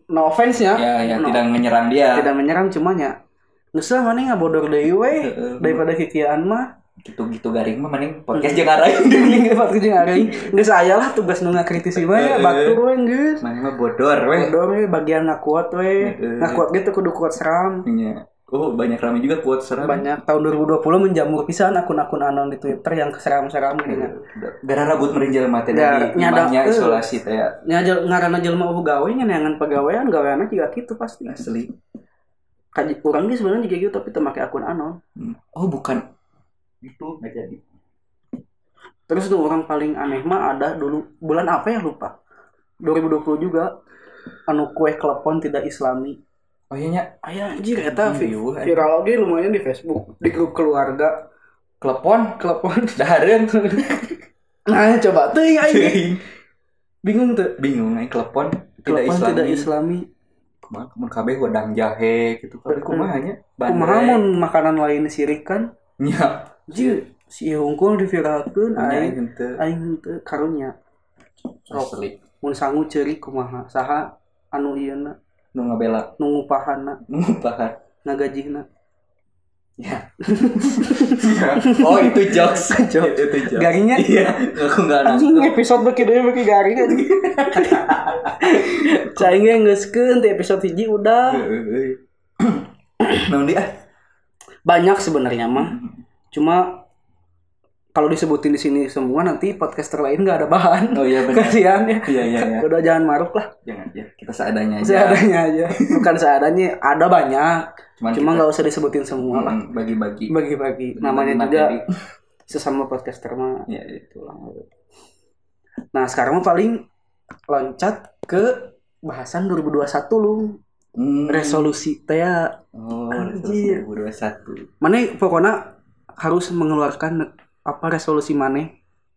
no offense ya Ya, ya No. tidak menyerang dia. tidak menyerang cuma nya geus lah mana ngabodor deui we Heeh. daripada kikian mah gitu-gitu garing mah mending podcast jeung arahin. Ini Pak kerja ngaring geus aya lah tugas nu ngakritisi ya batur we geus Mana mah bodor weh. bodor we bagian ngakuat we Heeh. ngakuat gitu kudu kuat seram Iya. Oh, banyak rame juga quote seram. banyak tahun 2020 menjamur pisan akun-akun anon di Twitter yang seram-seram gini Gara rambut merinjal mati Da- dari nyada- imahnya eh. isolasi teh ya. nya jel- ngaranna jelema eueuh gawe nya neangan pegawaian gaweanna juga gitu pasti asli. kaji urang ge sebenarnya juga gitu tapi teu make akun anon Hmm. Oh, bukan. Itu nggak jadi. terus tuh orang paling aneh mah ada dulu bulan apa ya lupa 2020 juga anu kue klepon tidak islami Oh iya nya, Ayah anjir eta vi- Iya, eh. viral oge lumayan di Facebook di grup keluarga. Klepon? Klepon. [laughs] Dahareun. [laughs] nah coba. Tuh ya aing bingung tuh. Bingung ai klepon tidak islami. tidak islami. Kumaha mun kabeh wedang jahe gitu. Tapi kumaha nya? kumaha mun makanan lain sirik kan? Nya. Ji, si hungkul diviralkeun aing henteu. aing teu karunya Asli. mun sangu ceurik kumaha. Saha anu ieuna Nu ngabela nu ngupahanna ngupahan. ngagajihna Ya. [laughs] oh, itu jokes. [laughs] Jokes. itu jokes. garingnya Iya, aku enggak anjing episode deui beki garing [laughs] cai ge geuskeun ti episode hiji udah [clears throat] Naon dia? banyak sebenarnya mah cuma kalau disebutin di sini semua nanti podcaster lain nggak ada bahan Oh iya benar. [laughs] kasihan ya Iya iya iya. udah jangan maruk lah Jangan ya, kita seadanya aja. seadanya aja bukan seadanya ada banyak Cuman cuma nggak usah disebutin semua lah bagi-bagi. bagi-bagi namanya Bagi-bagi juga [laughs] sesama podcaster mah Ya, itu. itulah nah sekarang mah paling loncat ke bahasan 2021 lu Hmm. resolusi teh ya Oh, Anjir. resolusi 2021. mana pokoknya harus mengeluarkan apa resolusi mana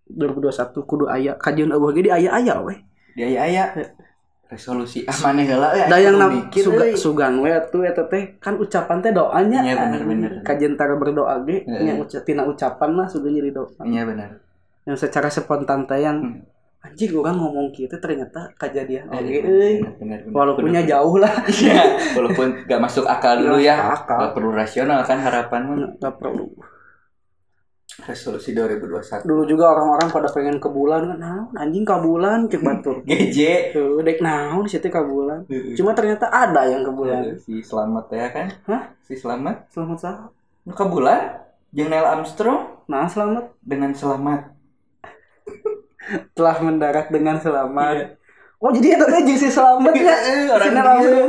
2021 kudu aya kajian eueuh ge di aya-aya we Dia aya aya. Resolusi ah [laughs] maneh heula ya. da yang mikir suga, sugan we atuh eta teh kan ucapan teh doanya Iya, bener, bener. kajian tara berdoa ge Heeh. nya uca- tina ucapan lah sugan jadi doa Iya benar. yang secara spontan teh yang Hmm. anjing orang ngomong gitu ternyata kejadian oke benar. walaupunnya jauh lah [laughs] Iya, walaupun gak masuk akal dulu ya. akal. Nggak perlu rasional kan harapan nggak perlu resolusi 2021 Dulu juga orang-orang pada pengen ke bulan kan, nah, anjing ke bulan cek batur. [laughs] GJ Tuh, dek naon situ ke bulan. Cuma ternyata ada yang ke bulan. si selamat ya kan Hah? si selamat Selamat sah. ke bulan Neil Armstrong Nah, selamat dengan selamat telah mendarat dengan selamat. Iya. Oh, jadi jeung si selamat ya. [laughs] orang Si Neil dia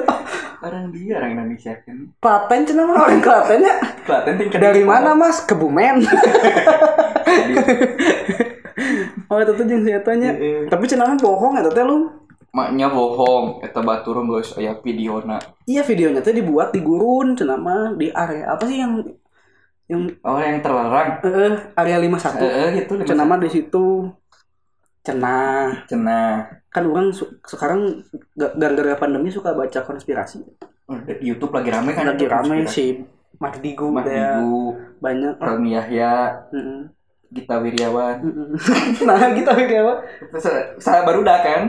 orang dia orang Indonesia kan Klaten cenah mah orang Klaten ya. Klaten tingkat Dari mana, Mas? Kebumen. [laughs] [laughs] oh, itu tuh eta nya. Heeh. Tapi cenah mah bohong eta teh lu. maknya bohong eta batur geus aya videona Iya videonya tuh dibuat di gurun cenah mah di area apa sih yang yang oh yang terlarang eh area 51. eh itu Cenah mah di situ cenah cenah kan orang su- sekarang ga- gara-gara pandemi suka baca konspirasi di YouTube lagi rame kan lagi rame si Mardigu Mas ya Digu, banyak Helmi Yahya, mm-mm. Gita Wirjawan. [laughs] Nah kita kayak apa Sa- Saya baru dah kan?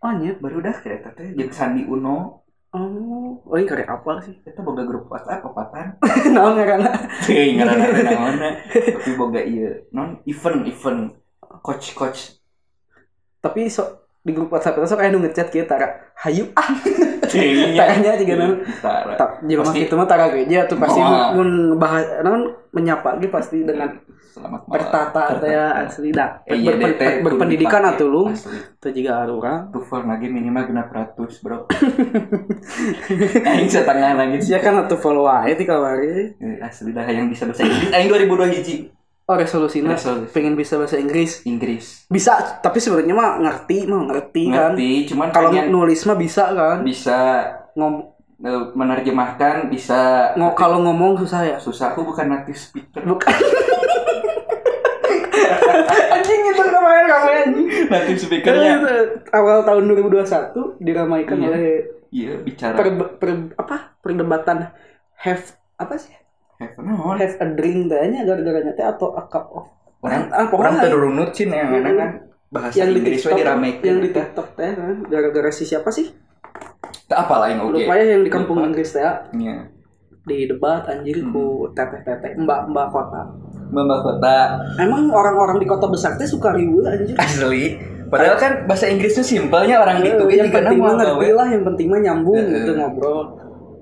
oh iya Baru dah kereta teh jeung Sandi Uno. oh oh ini karek apa sih Kita boga grup WhatsApp papatan. [laughs] nah karena Teuing ngaranna naonna. [laughs] Tapi boga ieu non event event coach coach. Tapi so di grup WhatsApp itu sok kayak nu ngechat kita tara hayu ah Teuing Taranya juga Tara. tak jadi itu mah tara geja tuh pasti Wah. mun ngebahas non menyapa ge pasti dengan Selamat malam. tertata teh ya asli dah kudu berpendidikan atuh lu itu juga orang Tuval lagi minimal genap ratus bro. [laughs] Aing setengah lagi sih. Kan atuh follow wae ti kamari. Eh, Asli dah yang bisa bahasa Inggris. Aing 2002 hiji. Oh resolusinya Resolusi. pengen bisa bahasa Inggris. Inggris. Bisa, tapi sebenarnya mah ngerti mah ngerti, kan. Ngerti, cuman Kalau pengen nulis mah bisa kan. bisa Ngom eh, menerjemahkan bisa ngo kalau ngomong susah ya. susah aku bukan native speaker Bukan. [laughs] anjing itu kemarin kemarin anjing. native speakernya awal tahun 2021 diramaikan Iya. oleh iya bicara per, per- apa perdebatan have apa sih have no have a drink tanya gara-garanya teh atau a cup of orang Ah, orang terurunut sih yang mana kan bahasa yang di Inggris TikTok diramekeun yang di eta. TikTok teh kan gara-gara si siapa sih? Teu apa lain oke? Lupa ya yang di kampung. Inggris teh ya, Iya. di debat anjir ku teteh-teteh mbak-mbak kota. Mbak kota. Emang orang-orang di kota besar teh suka riweuh anjir? Asli. Padahal kan bahasa Inggrisnya simpelnya orang gitu Eh, yang penting mah ngerti lah yang penting mah nyambung gitu ngobrol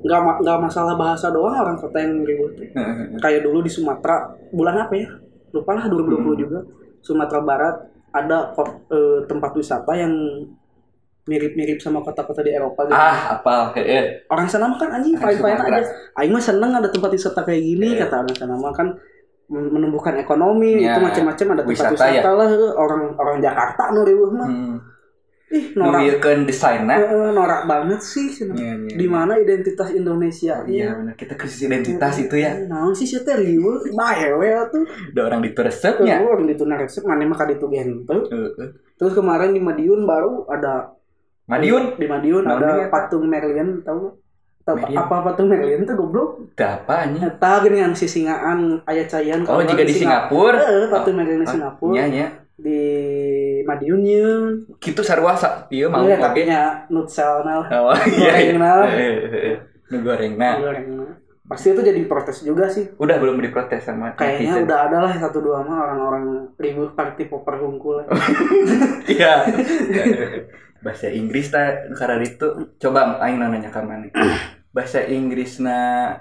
nggak nggak masalah bahasa doang orang kota yang riweuh teh kayak dulu di Sumatera bulan apa ya lupa lah 2020 Hmm. juga Sumatera Barat ada eh, tempat wisata yang mirip-mirip sama kota-kota di Eropa gitu. ah apal heeh orang sana mah kan anjing fine-fine aja. Aing mah seneng ada tempat wisata kayak gini Iya. kata orang sana mah kan men- menumbuhkan ekonomi Iya. itu macam-macam ada tempat Wisata, wisata, ya. lah orang orang Jakarta nu riweuh mah. hmm. Ih norak Nuwiekeun desainna eh, norak banget sih. cenah. Iya, iya, Di mana identitas Indonesia iya benar kita krisis identitas itu ya Nah, sih sih teh riweuh bae we tuh. ada orang di resepnya Oh, orang dituna resep mana mah ka ditu gitu. Terus kemarin di Madiun baru ada Madiun di Madiun ada Pak? patung Merlian tahu? Tahu Merlian? apa patung Merlian tuh goblok? apa anjing Eta gini yang si singaan ayah cayan oh jika di Singapura Eh, patung Merlian di Oh, Singapura nya nya di Madiun nya. kitu sarua sa ieu mau Iya, oge tapi nya nutsel nah. oh iya iya Goreng eh. nu goreng nah Pasti itu jadi protes juga sih. udah belum diprotes sama Kayaknya netizen. udah ada lah satu dua mah orang-orang ribut party popper hungkul. [laughs] iya bahasa Inggris ta karena itu coba aing nanya ka mana [coughs] bahasa Inggrisna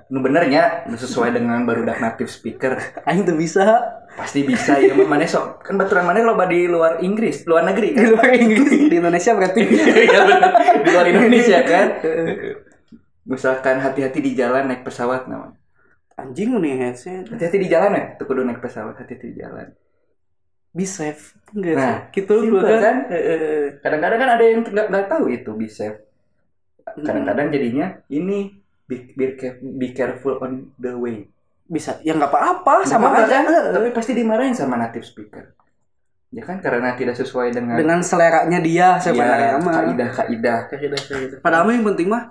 nu benernya sesuai dengan barudak native speaker Aing tuh bisa pasti bisa ya mana sok kan baturan mana loba di luar Inggris luar negeri di kan luar Inggris [laughs] di Indonesia berarti. [laughs] Bener. di luar Indonesia kan [laughs] misalkan hati-hati di jalan naik pesawat namanya Anjing nih headset. hati-hati di jalan ya tuh kudu naik pesawat hati-hati di jalan Be safe. Enggak Nah? Gitu kan? Eh. kadang-kadang kan ada yang nggak tahu itu be safe kadang-kadang jadinya ini be, be, be careful on the way. Bisa ya nggak apa-apa sama sama aja. kan tapi pasti dimarahin sama native speaker. Ya kan karena tidak sesuai dengan dengan seleranya dia sebenarnya ya, kaidah kaidah Kaidah, kaidah. padahal yang penting mah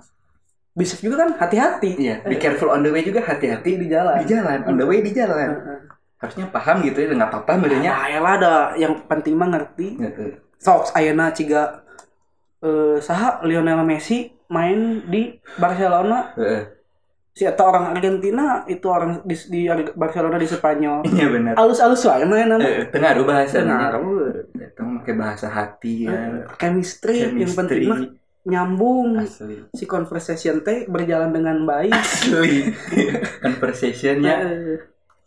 bisa juga kan hati-hati. Iya be careful on the way juga hati-hati di jalan. Di jalan. On the way di jalan. Harusnya paham gitu ya nggak apa-apa sebenarnya Nah, ya lah ada yang penting mah ngerti. Sok ayeuna ciga eh saha Lionel Messi main di Barcelona. Si eta orang Argentina itu orang di, di Barcelona di Spanyol. Iya benar alus-alus wae mah nama Eh, tengah ada bahasa Nah, Itu pakai bahasa hati ya. chemistry, yang penting mah Chemistry. nyambung. Asli. si conversation teh berjalan dengan baik. Asli. [laughs] Conversationnya Eh,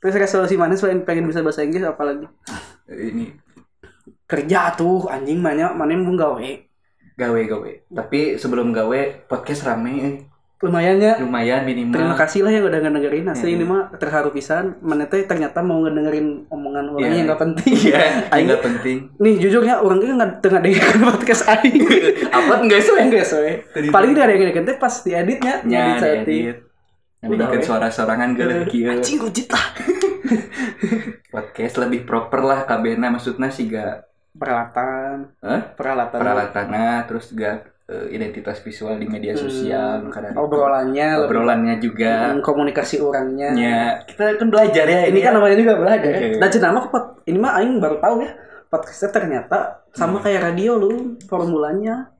terus resolusi mana selain pengen bisa bahasa Inggris apalagi? Ini. Kerja tuh anjing banyak mana yang gawe gawe gawe. Tapi sebelum gawe podcast rame eh. lumayan ya lumayan minimal. terima kasih lah yang udah ngedengerin asli Hmm. ini mah terharu pisan mana teh ternyata mau ngedengerin omongan orang Iya. yang gak penting Iya, [laughs] Aing- nggak penting. nih jujurnya orang itu nggak tengah dengerin [laughs] podcast aing [laughs] Apa enggak sih? enggak Tadi- paling dia ada yang ngedengerin pas dieditnya Ya, edit. Yang Udah, bikin we. suara-sorangan gue Eh, kieu. anjing rujit lah Podcast lebih proper lah kabena maksudnya sih gak peralatan. Hah? peralatan. Peralatannya terus juga eh, identitas visual di media sosial Hmm, kadang obrolannya lebih- obrolannya juga. Hmm, komunikasi orangnya. Ya kita kan belajar ya ini kan namanya juga belajar. Oke. dan cenama ini mah aing baru tahu ya. Podcastnya ternyata sama Hmm. kayak radio lu formulanya.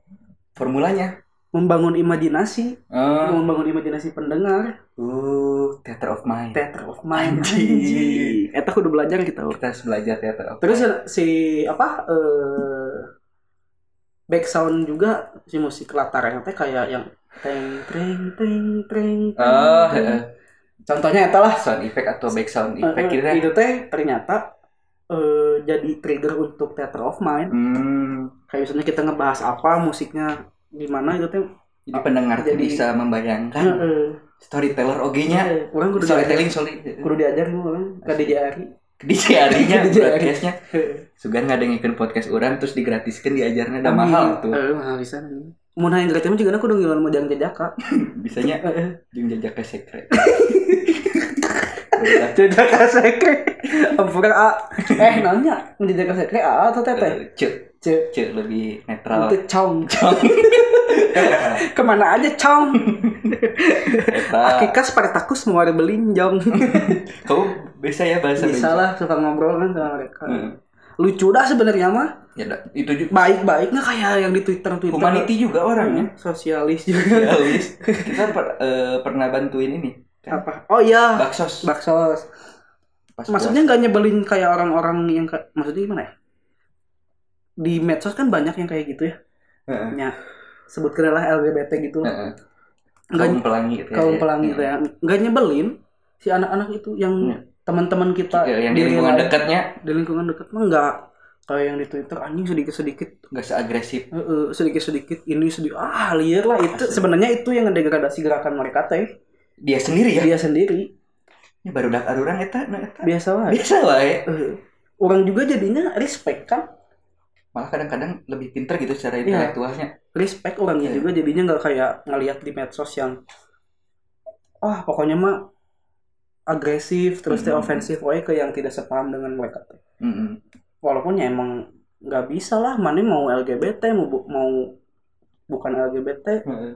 Formulanya membangun imajinasi. Oh membangun imajinasi pendengar. Uh, theater of mind. Theater of mind. Anjing. eta kudu belajar kita kita harus belajar theater of terus si apa eh back sound juga si musik latarnya teh kayak yang teng teng teng teng mind oh heeh. contohnya eta lah sound effect atau back sound Eh, effect eh, gitu itu teh ternyata eh, jadi trigger untuk theater of mind. Hmm. kayak misalnya kita ngebahas apa musiknya gimana itu teh? Jadi pendengar tuh Jadi- bisa membayangkan Heeh. storyteller oge-nya Eh, orang kudu storytelling sorry. Kudu diajar gue orang ke DJ Ari. DJ Arinya [laughs] DJ Ari. broadcastnya. Sugan ngadengikeun podcast orang terus digratiskan diajarnya udah mahal tuh. Eh mahal bisa mau nanya gratis mah juga aku udah ngiluan mau jangan jajaka [laughs] bisanya Heeh. jajak ke sekret jajaka sekre. [laughs] Ampura A eh nanya. Mau jajaka sekre A atau teteh? Cek cek cek lebih netral. Itu [laughs] cong. [laughs] Ke mana aja cong akikas Spartacus mau ada belinjong kau bisa ya bahasa bisa lah suka ngobrol kan sama mereka. Hmm. lucu dah sebenarnya mah. Ya itu juga baik-baik nggak kayak yang di Twitter Twitter. Humanity juga orangnya. Sosialis juga. Realis. kita per- eh, pernah bantuin ini kan? apa? Oh iya. Baksos. Baksos. Pas maksudnya nggak nyebelin kayak orang-orang yang kayak maksudnya gimana ya? Di medsos kan banyak yang kayak gitu ya. Heeh. ya sebutkan lah LGBT gitu Heeh. nggak kaum pelangi gitu ya, kaum ya. pelangi gitu ya. Nggak nyebelin si anak-anak itu yang Iya. teman-teman kita Ya, yang di lingkungan dekatnya. di lingkungan dekat mah nggak. Kayak yang di Twitter anjing sedikit-sedikit. Nggak seagresif. Eh, eh, sedikit-sedikit ini sedikit ah liar lah itu sebenarnya itu yang ngedegradasi gerakan mereka teh dia sendiri ya dia sendiri ini baru dak orang eta nah, eta biasa lah biasa wae orang juga jadinya respect kan malah kadang-kadang lebih pinter gitu secara Iya. intelektualnya respect orangnya Iya. juga jadinya nggak kayak ngelihat di medsos yang wah pokoknya mah agresif terus teh Mhm. ofensif wae ke yang tidak sepaham dengan mereka teh Mm-mm. walaupun ya emang nggak bisa lah mana mau LGBT mau bu- mau bukan LGBT Heeh.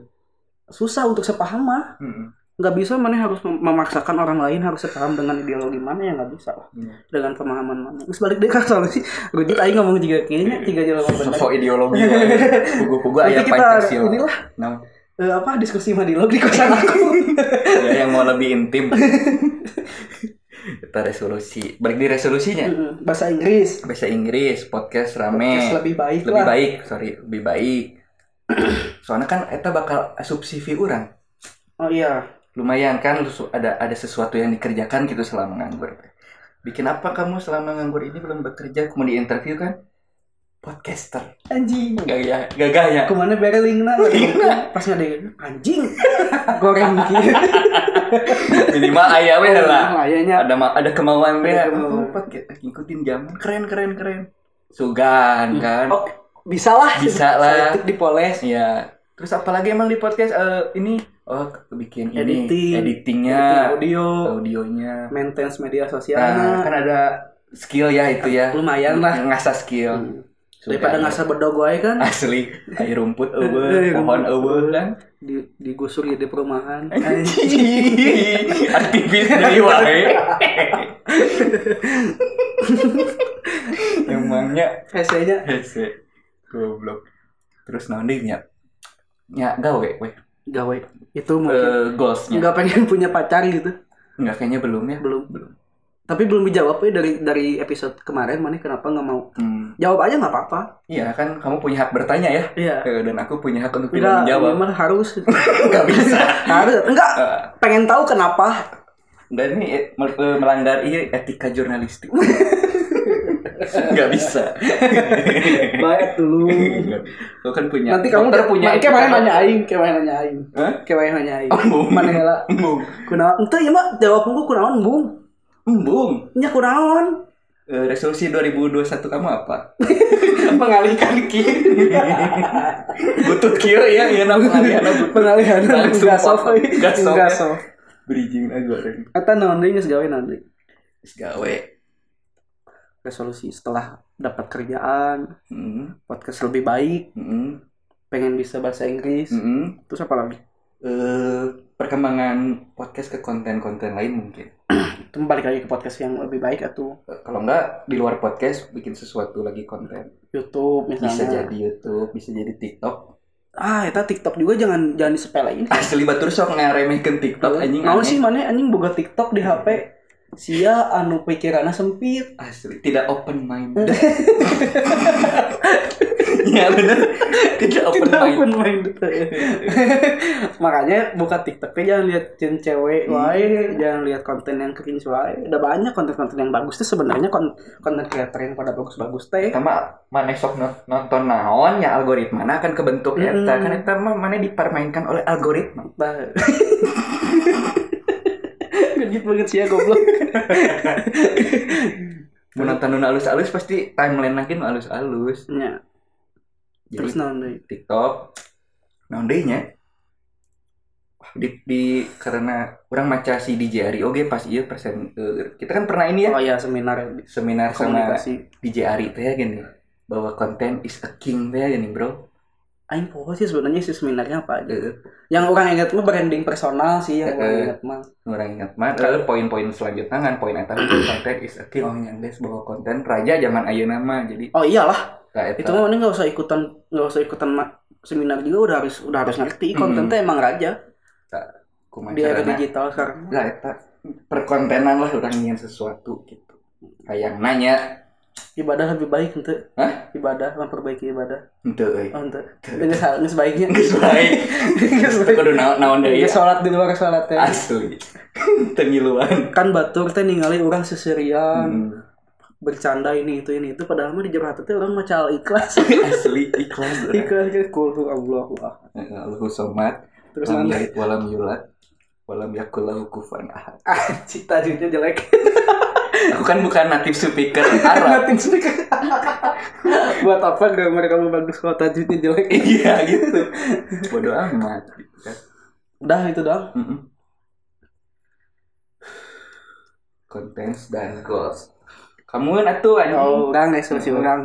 susah untuk sepaham mah Mm-mm. Nggak bisa mana harus mem- memaksakan orang lain harus sepaham dengan ideologi mana ya nggak bisa. Lah Iya. dengan pemahaman mana. Terus balik deh kan soalnya sih. Rujit aing ngomong juga kayaknya tiga jalan benar. Sosok ideologi wae. pugu-pugu aya nanti kita Pancasila. inilah nah, eh, apa diskusi madilog di kosan [laughs] aku. Ya yang mau lebih intim. Kita resolusi. Balik di resolusinya. Bahasa Inggris. Bahasa Inggris podcast rame. Podcast lebih baik lebih lah. baik sorry lebih baik. [clears throat] Soalnya kan eta bakal CV orang oh iya lumayan kan ada ada sesuatu yang dikerjakan gitu selama nganggur. Bikin apa kamu selama nganggur ini belum bekerja? Kemudian di interview kan? Podcaster. Anjing. Gaya gagahnya ke mana bereling nah pas ngade anjing. Goreng gitu. [laughs] Minimal ayah we lah. Ayahnya. Ada ada kemauan kemauan. oh, podcast ngikutin jam. Keren keren keren. Sugan kan. Oh bisa lah. Bisa lah. Dipoles. Iya. Terus apalagi emang di podcast? Eh, ini oh bikin ini Editing. editingnya, Editing audio audionya. maintenance media Nah, sosial kan ada skill ya itu ya. lumayan lah Ngasah skill. Hmm. daripada ngasah bedog wae kan asli air rumput [laughs] eueuh, pohon eueuh kan. di digusur di perumahan [laughs] Aktivis dari wae. [laughs] Emangnya hese-nya hese goblok. Terus naon deui nya? Nya gawe we. gawe itu mungkin goalsnya nggak pengen [laughs] punya pacar gitu. Nggak kayaknya belum ya. Belum belum. Tapi belum dijawab ya dari dari episode kemarin mana kenapa nggak mau? Hmm, jawab aja nggak apa-apa. Iya kan kamu punya hak bertanya ya. Iya. Eh, dan aku punya hak untuk tidak menjawab. memang harus. [laughs] Nggak bisa. [laughs] Harus. Enggak Eh, pengen tahu kenapa. Dan ini eh, mel- melanggar iya, etika jurnalistik nggak bisa [laughs] baik dulu Kau kan punya nanti kamu dokter punya kayak mana nanya aing kayak mana nanya aing Hah? kayak mana nanya aing Embung. mana heula Embung. [laughs] kunaon ente ya mah jawab aku kunaon bung Embung. nya kunaon Eh, resolusi 2021 kamu apa? [laughs] mengalihkan kiri Butut kieu ya, ya nama pengalihan butut. pengalihan Langsung gas off potong. Gas off ya. gas off Bridging aja goreng. Eta naon deui geus gawe? Terus gawe. Resolusi setelah dapat kerjaan Hmm. podcast lebih baik Hmm. pengen bisa bahasa Inggris Hmm. terus apa lagi Eh, perkembangan podcast ke konten-konten lain mungkin. [clears throat] itu balik lagi ke podcast yang lebih baik atau Eh, Kalau enggak di luar podcast bikin sesuatu lagi konten. YouTube misalnya Bisa jadi YouTube, bisa jadi TikTok. ah itu TikTok juga jangan jangan disepelein [laughs] Asli batur sok ngaremehkeun TikTok anjing. Naon aneh. sih mana anjing boga TikTok di HP sia anu pikiranna sempit Asli tidak open mind. [laughs] ya benar. Tidak open Tidak mind. open mind. [laughs] Makanya buka TikTok teh jangan lihat cewek Hmm. wae, jangan lihat konten yang cringe wae. Udah banyak konten-konten yang bagus tuh sebenarnya kon konten creator yang pada bagus-bagus teh. Sama mana sok non- nonton naon ya algoritma nah akan kebentuk Mm. eta kan eta mah mana dipermainkan oleh algoritma. [laughs] Gejit banget sih ya goblok. [laughs] Mau nonton nu alus-alus pasti timeline makin alus-alus. Nya, Jadi terus naon deui? TikTok naon deui nya? Di, di karena orang maca si DJ Ari oge pas iya persen eh, kita kan pernah ini ya Oh iya seminar seminar sama. DJ Ari teh ya gini bahwa konten is a king teh ya gini bro Aing poho sih sebenarnya sih seminarnya apa aja. Yang orang ingat mah branding personal sih yang orang Eh, ingat mah. orang ingat mah eh, poin-poin selanjutnya kan poin eta konten [coughs] is a king oh yang guys bahwa konten raja zaman ayeuna mah jadi Oh iyalah, itu mah mending nggak usah ikutan nggak usah ikutan seminar juga udah harus udah harus ngerti. Konten Hmm. teh emang raja. Kumaha di era digital sekarang. lah eta perkontenan lah orang ingin sesuatu gitu. Kayak nanya Ibadah lebih baik ente. Hah? Ibadah memperbaiki ibadah. ente euy Oh ente. Geus hal geus baiknya. geus baik Geus baik. kudu naon naon deui Geus salat di luar salat teh. asli [laughs] tengiluan Kan batur teh ningali orang seserian, Hmm, bercanda ini itu ini itu padahal mah di jero hati teh orang mah cal ikhlas. [laughs] asli ikhlas ikhlas ke kultu Allah. Allahu somat Terus nanti walam yulad walam yakul lahu kufuwan ahad ah, cita jelek. [laughs] aku kan bukan native speaker [laughs] Arab Nothing speak. [laughs] Buat apa gak mereka mau bagus kalau tajwidnya jelek? iya gitu bodoh amat kan Udah itu doang. Mm-mm. Contents dan goals. Kamu kan atuh anjing. Oh, orang resolusi Hmm. orang.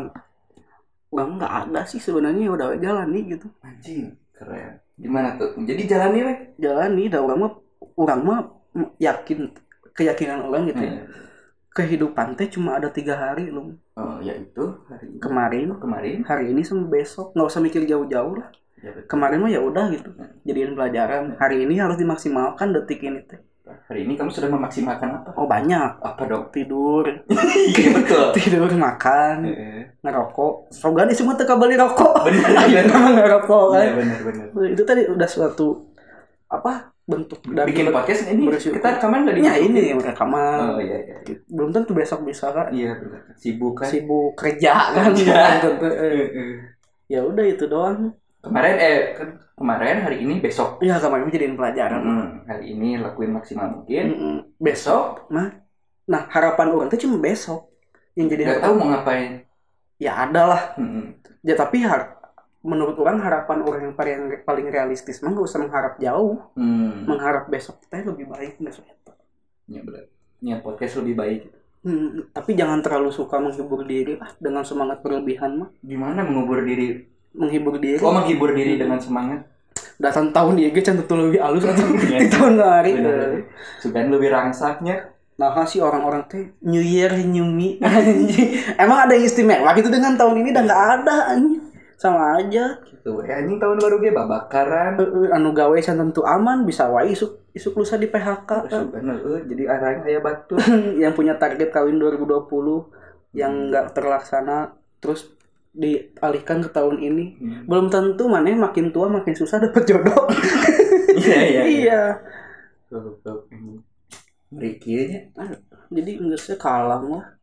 Orang nggak ada sih sebenarnya udah jalan nih gitu. Anjing, keren. Gimana tuh? Jadi jalani we. Jalan nih, udah orang mah orang mah yakin keyakinan orang gitu. ya. Kehidupan teh cuma ada tiga hari loh. Oh, ya itu hari ini. Kemarin, kemarin. hari ini sama besok nggak usah mikir jauh-jauh lah. Ya, betul. Kemarin mah ya udah gitu. Jadiin pelajaran. Hari ini harus dimaksimalkan detik ini teh. Hari ini kamu sudah memaksimalkan apa? Oh banyak. Apa dong? Tidur, [laughs] Iya betul. tidur, makan, ngerokok. Sogan isi mah teu kabali rokok. Bener. [laughs] Iya nama ngerokok kan. Iya benar benar. itu tadi udah suatu apa bentuk dari Bikin podcast ini bersyukur. kita rekaman nggak di ya ini rekaman Oh iya iya. belum tentu besok bisa kan Iya benar. Sibuk kan. sibuk kerja kan Kerja. [laughs] Eh. Ya udah itu doang Kemarin eh kemarin hari ini besok. ya kemarin jadiin pelajaran Hmm, hari ini lakuin maksimal mungkin. Mm-mm. besok mah nah harapan orang tuh cuma besok yang jadi Gak harapan tahu mau ngapain. ya ada lah Hmm. ya tapi har- menurut orang harapan orang yang paling paling realistis mah gak usah mengharap jauh Hmm. mengharap besok teh lebih baik besok itu Ya benar. Ya podcast lebih baik. Hmm, tapi jangan terlalu suka menghibur diri lah dengan semangat berlebihan mah Gimana mengubur diri? menghibur diri Oh menghibur diri dengan semangat. datang tahun dia ge can tentu lebih halus atau [laughs] di tahun hari Benar. Sudah lebih rangsaknya. nah sih orang-orang teh New Year New Me [laughs] emang ada yang istimewa gitu dengan tahun ini udah nggak ada anjing sama aja. Gitu. We anjing tahun baru ge babakaran. Anu gawe can tentu aman bisa wae isuk isuk lusa di PHK kan. bener jadi arang aya batu. [laughs] Yang punya target kawin 2020 yang nggak terlaksana terus dialihkan ke tahun ini. Hmm. belum tentu mana makin tua makin susah dapat jodoh. [laughs] Iya iya iya. Ngeri kieu nya. jadi enggak sih kalah mah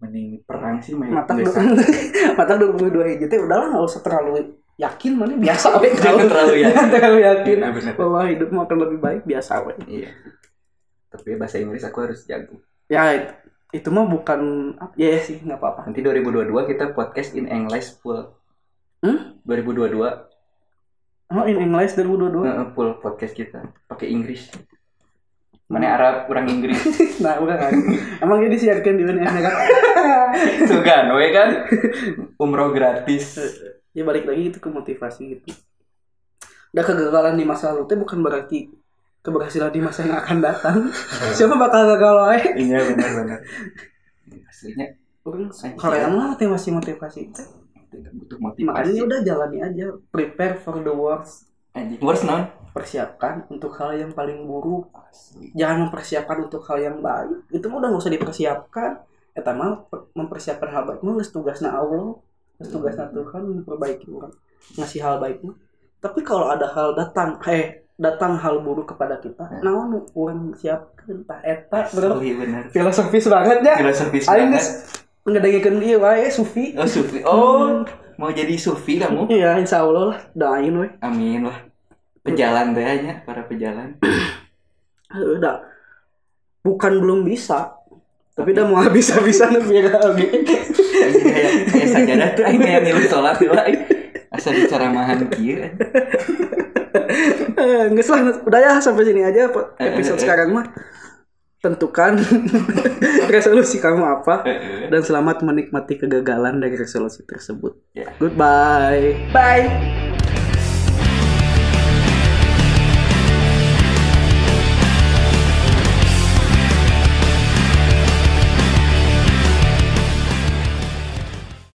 mending perang sih main mata geus. [laughs] mata 22 hiji teh udahlah nggak usah terlalu yakin mana [laughs] biasa we Jangan terlalu yakin. Jangan terlalu yakin bahwa hidup mau akan lebih baik biasa we. Iya. Tapi bahasa Inggris aku harus jago. Ya it- itu mah bukan ya sih nggak apa-apa. Nanti 2022 kita podcast in English full. Hmm? 2022 oh in English 2022 eh, full podcast kita. Pakai Inggris mana Arab? Kurang Inggris. [laughs] Nah udah kan? Emang dia disiarkan di mana kan [laughs] tuh kan we kan? Umroh gratis. Ya balik lagi itu ke motivasi gitu. Udah kegagalan di masa lalu itu bukan berarti keberhasilan di masa yang akan datang. [laughs] Siapa bakal gagal wae iya benar benar. Aslinya orang Anjing. Korea mah motivasi motivasi tidak butuh makanya motivasi udah jalani aja. Prepare for the worst. Anjing. Worst non persiapkan untuk hal yang paling buruk. Jangan mempersiapkan untuk hal yang baik. Itu mah udah nggak usah dipersiapkan. Eta mah per- mempersiapkan hal baik mah geus tugasna Allah. Geus tugasna Tuhan memperbaiki orang. Ngasih hal baik mah. Tapi kalau ada hal datang eh datang hal buruk kepada kita Ya. naon nu urang siapkeun tah eta Asli benar filosofis banget ya filosofis aing banget. ngedengikeun ieu wae sufi. Oh sufi. Oh mau jadi sufi kamu? Iya insya Allah lah. Doain we amin lah pejalan teh nya para pejalan [clears throat] udah bukan belum bisa tapi udah mau habis-habisan viral gitu Anjing kayak kayak sajadah tuh aing kayak milu salat tuh asal dicaramahan kieu Nggak lah, udah ya sampai sini aja po- episode sekarang mah. Tentukan [laughs] resolusi kamu apa dan selamat menikmati kegagalan dari resolusi tersebut. Ya. Goodbye. Bye.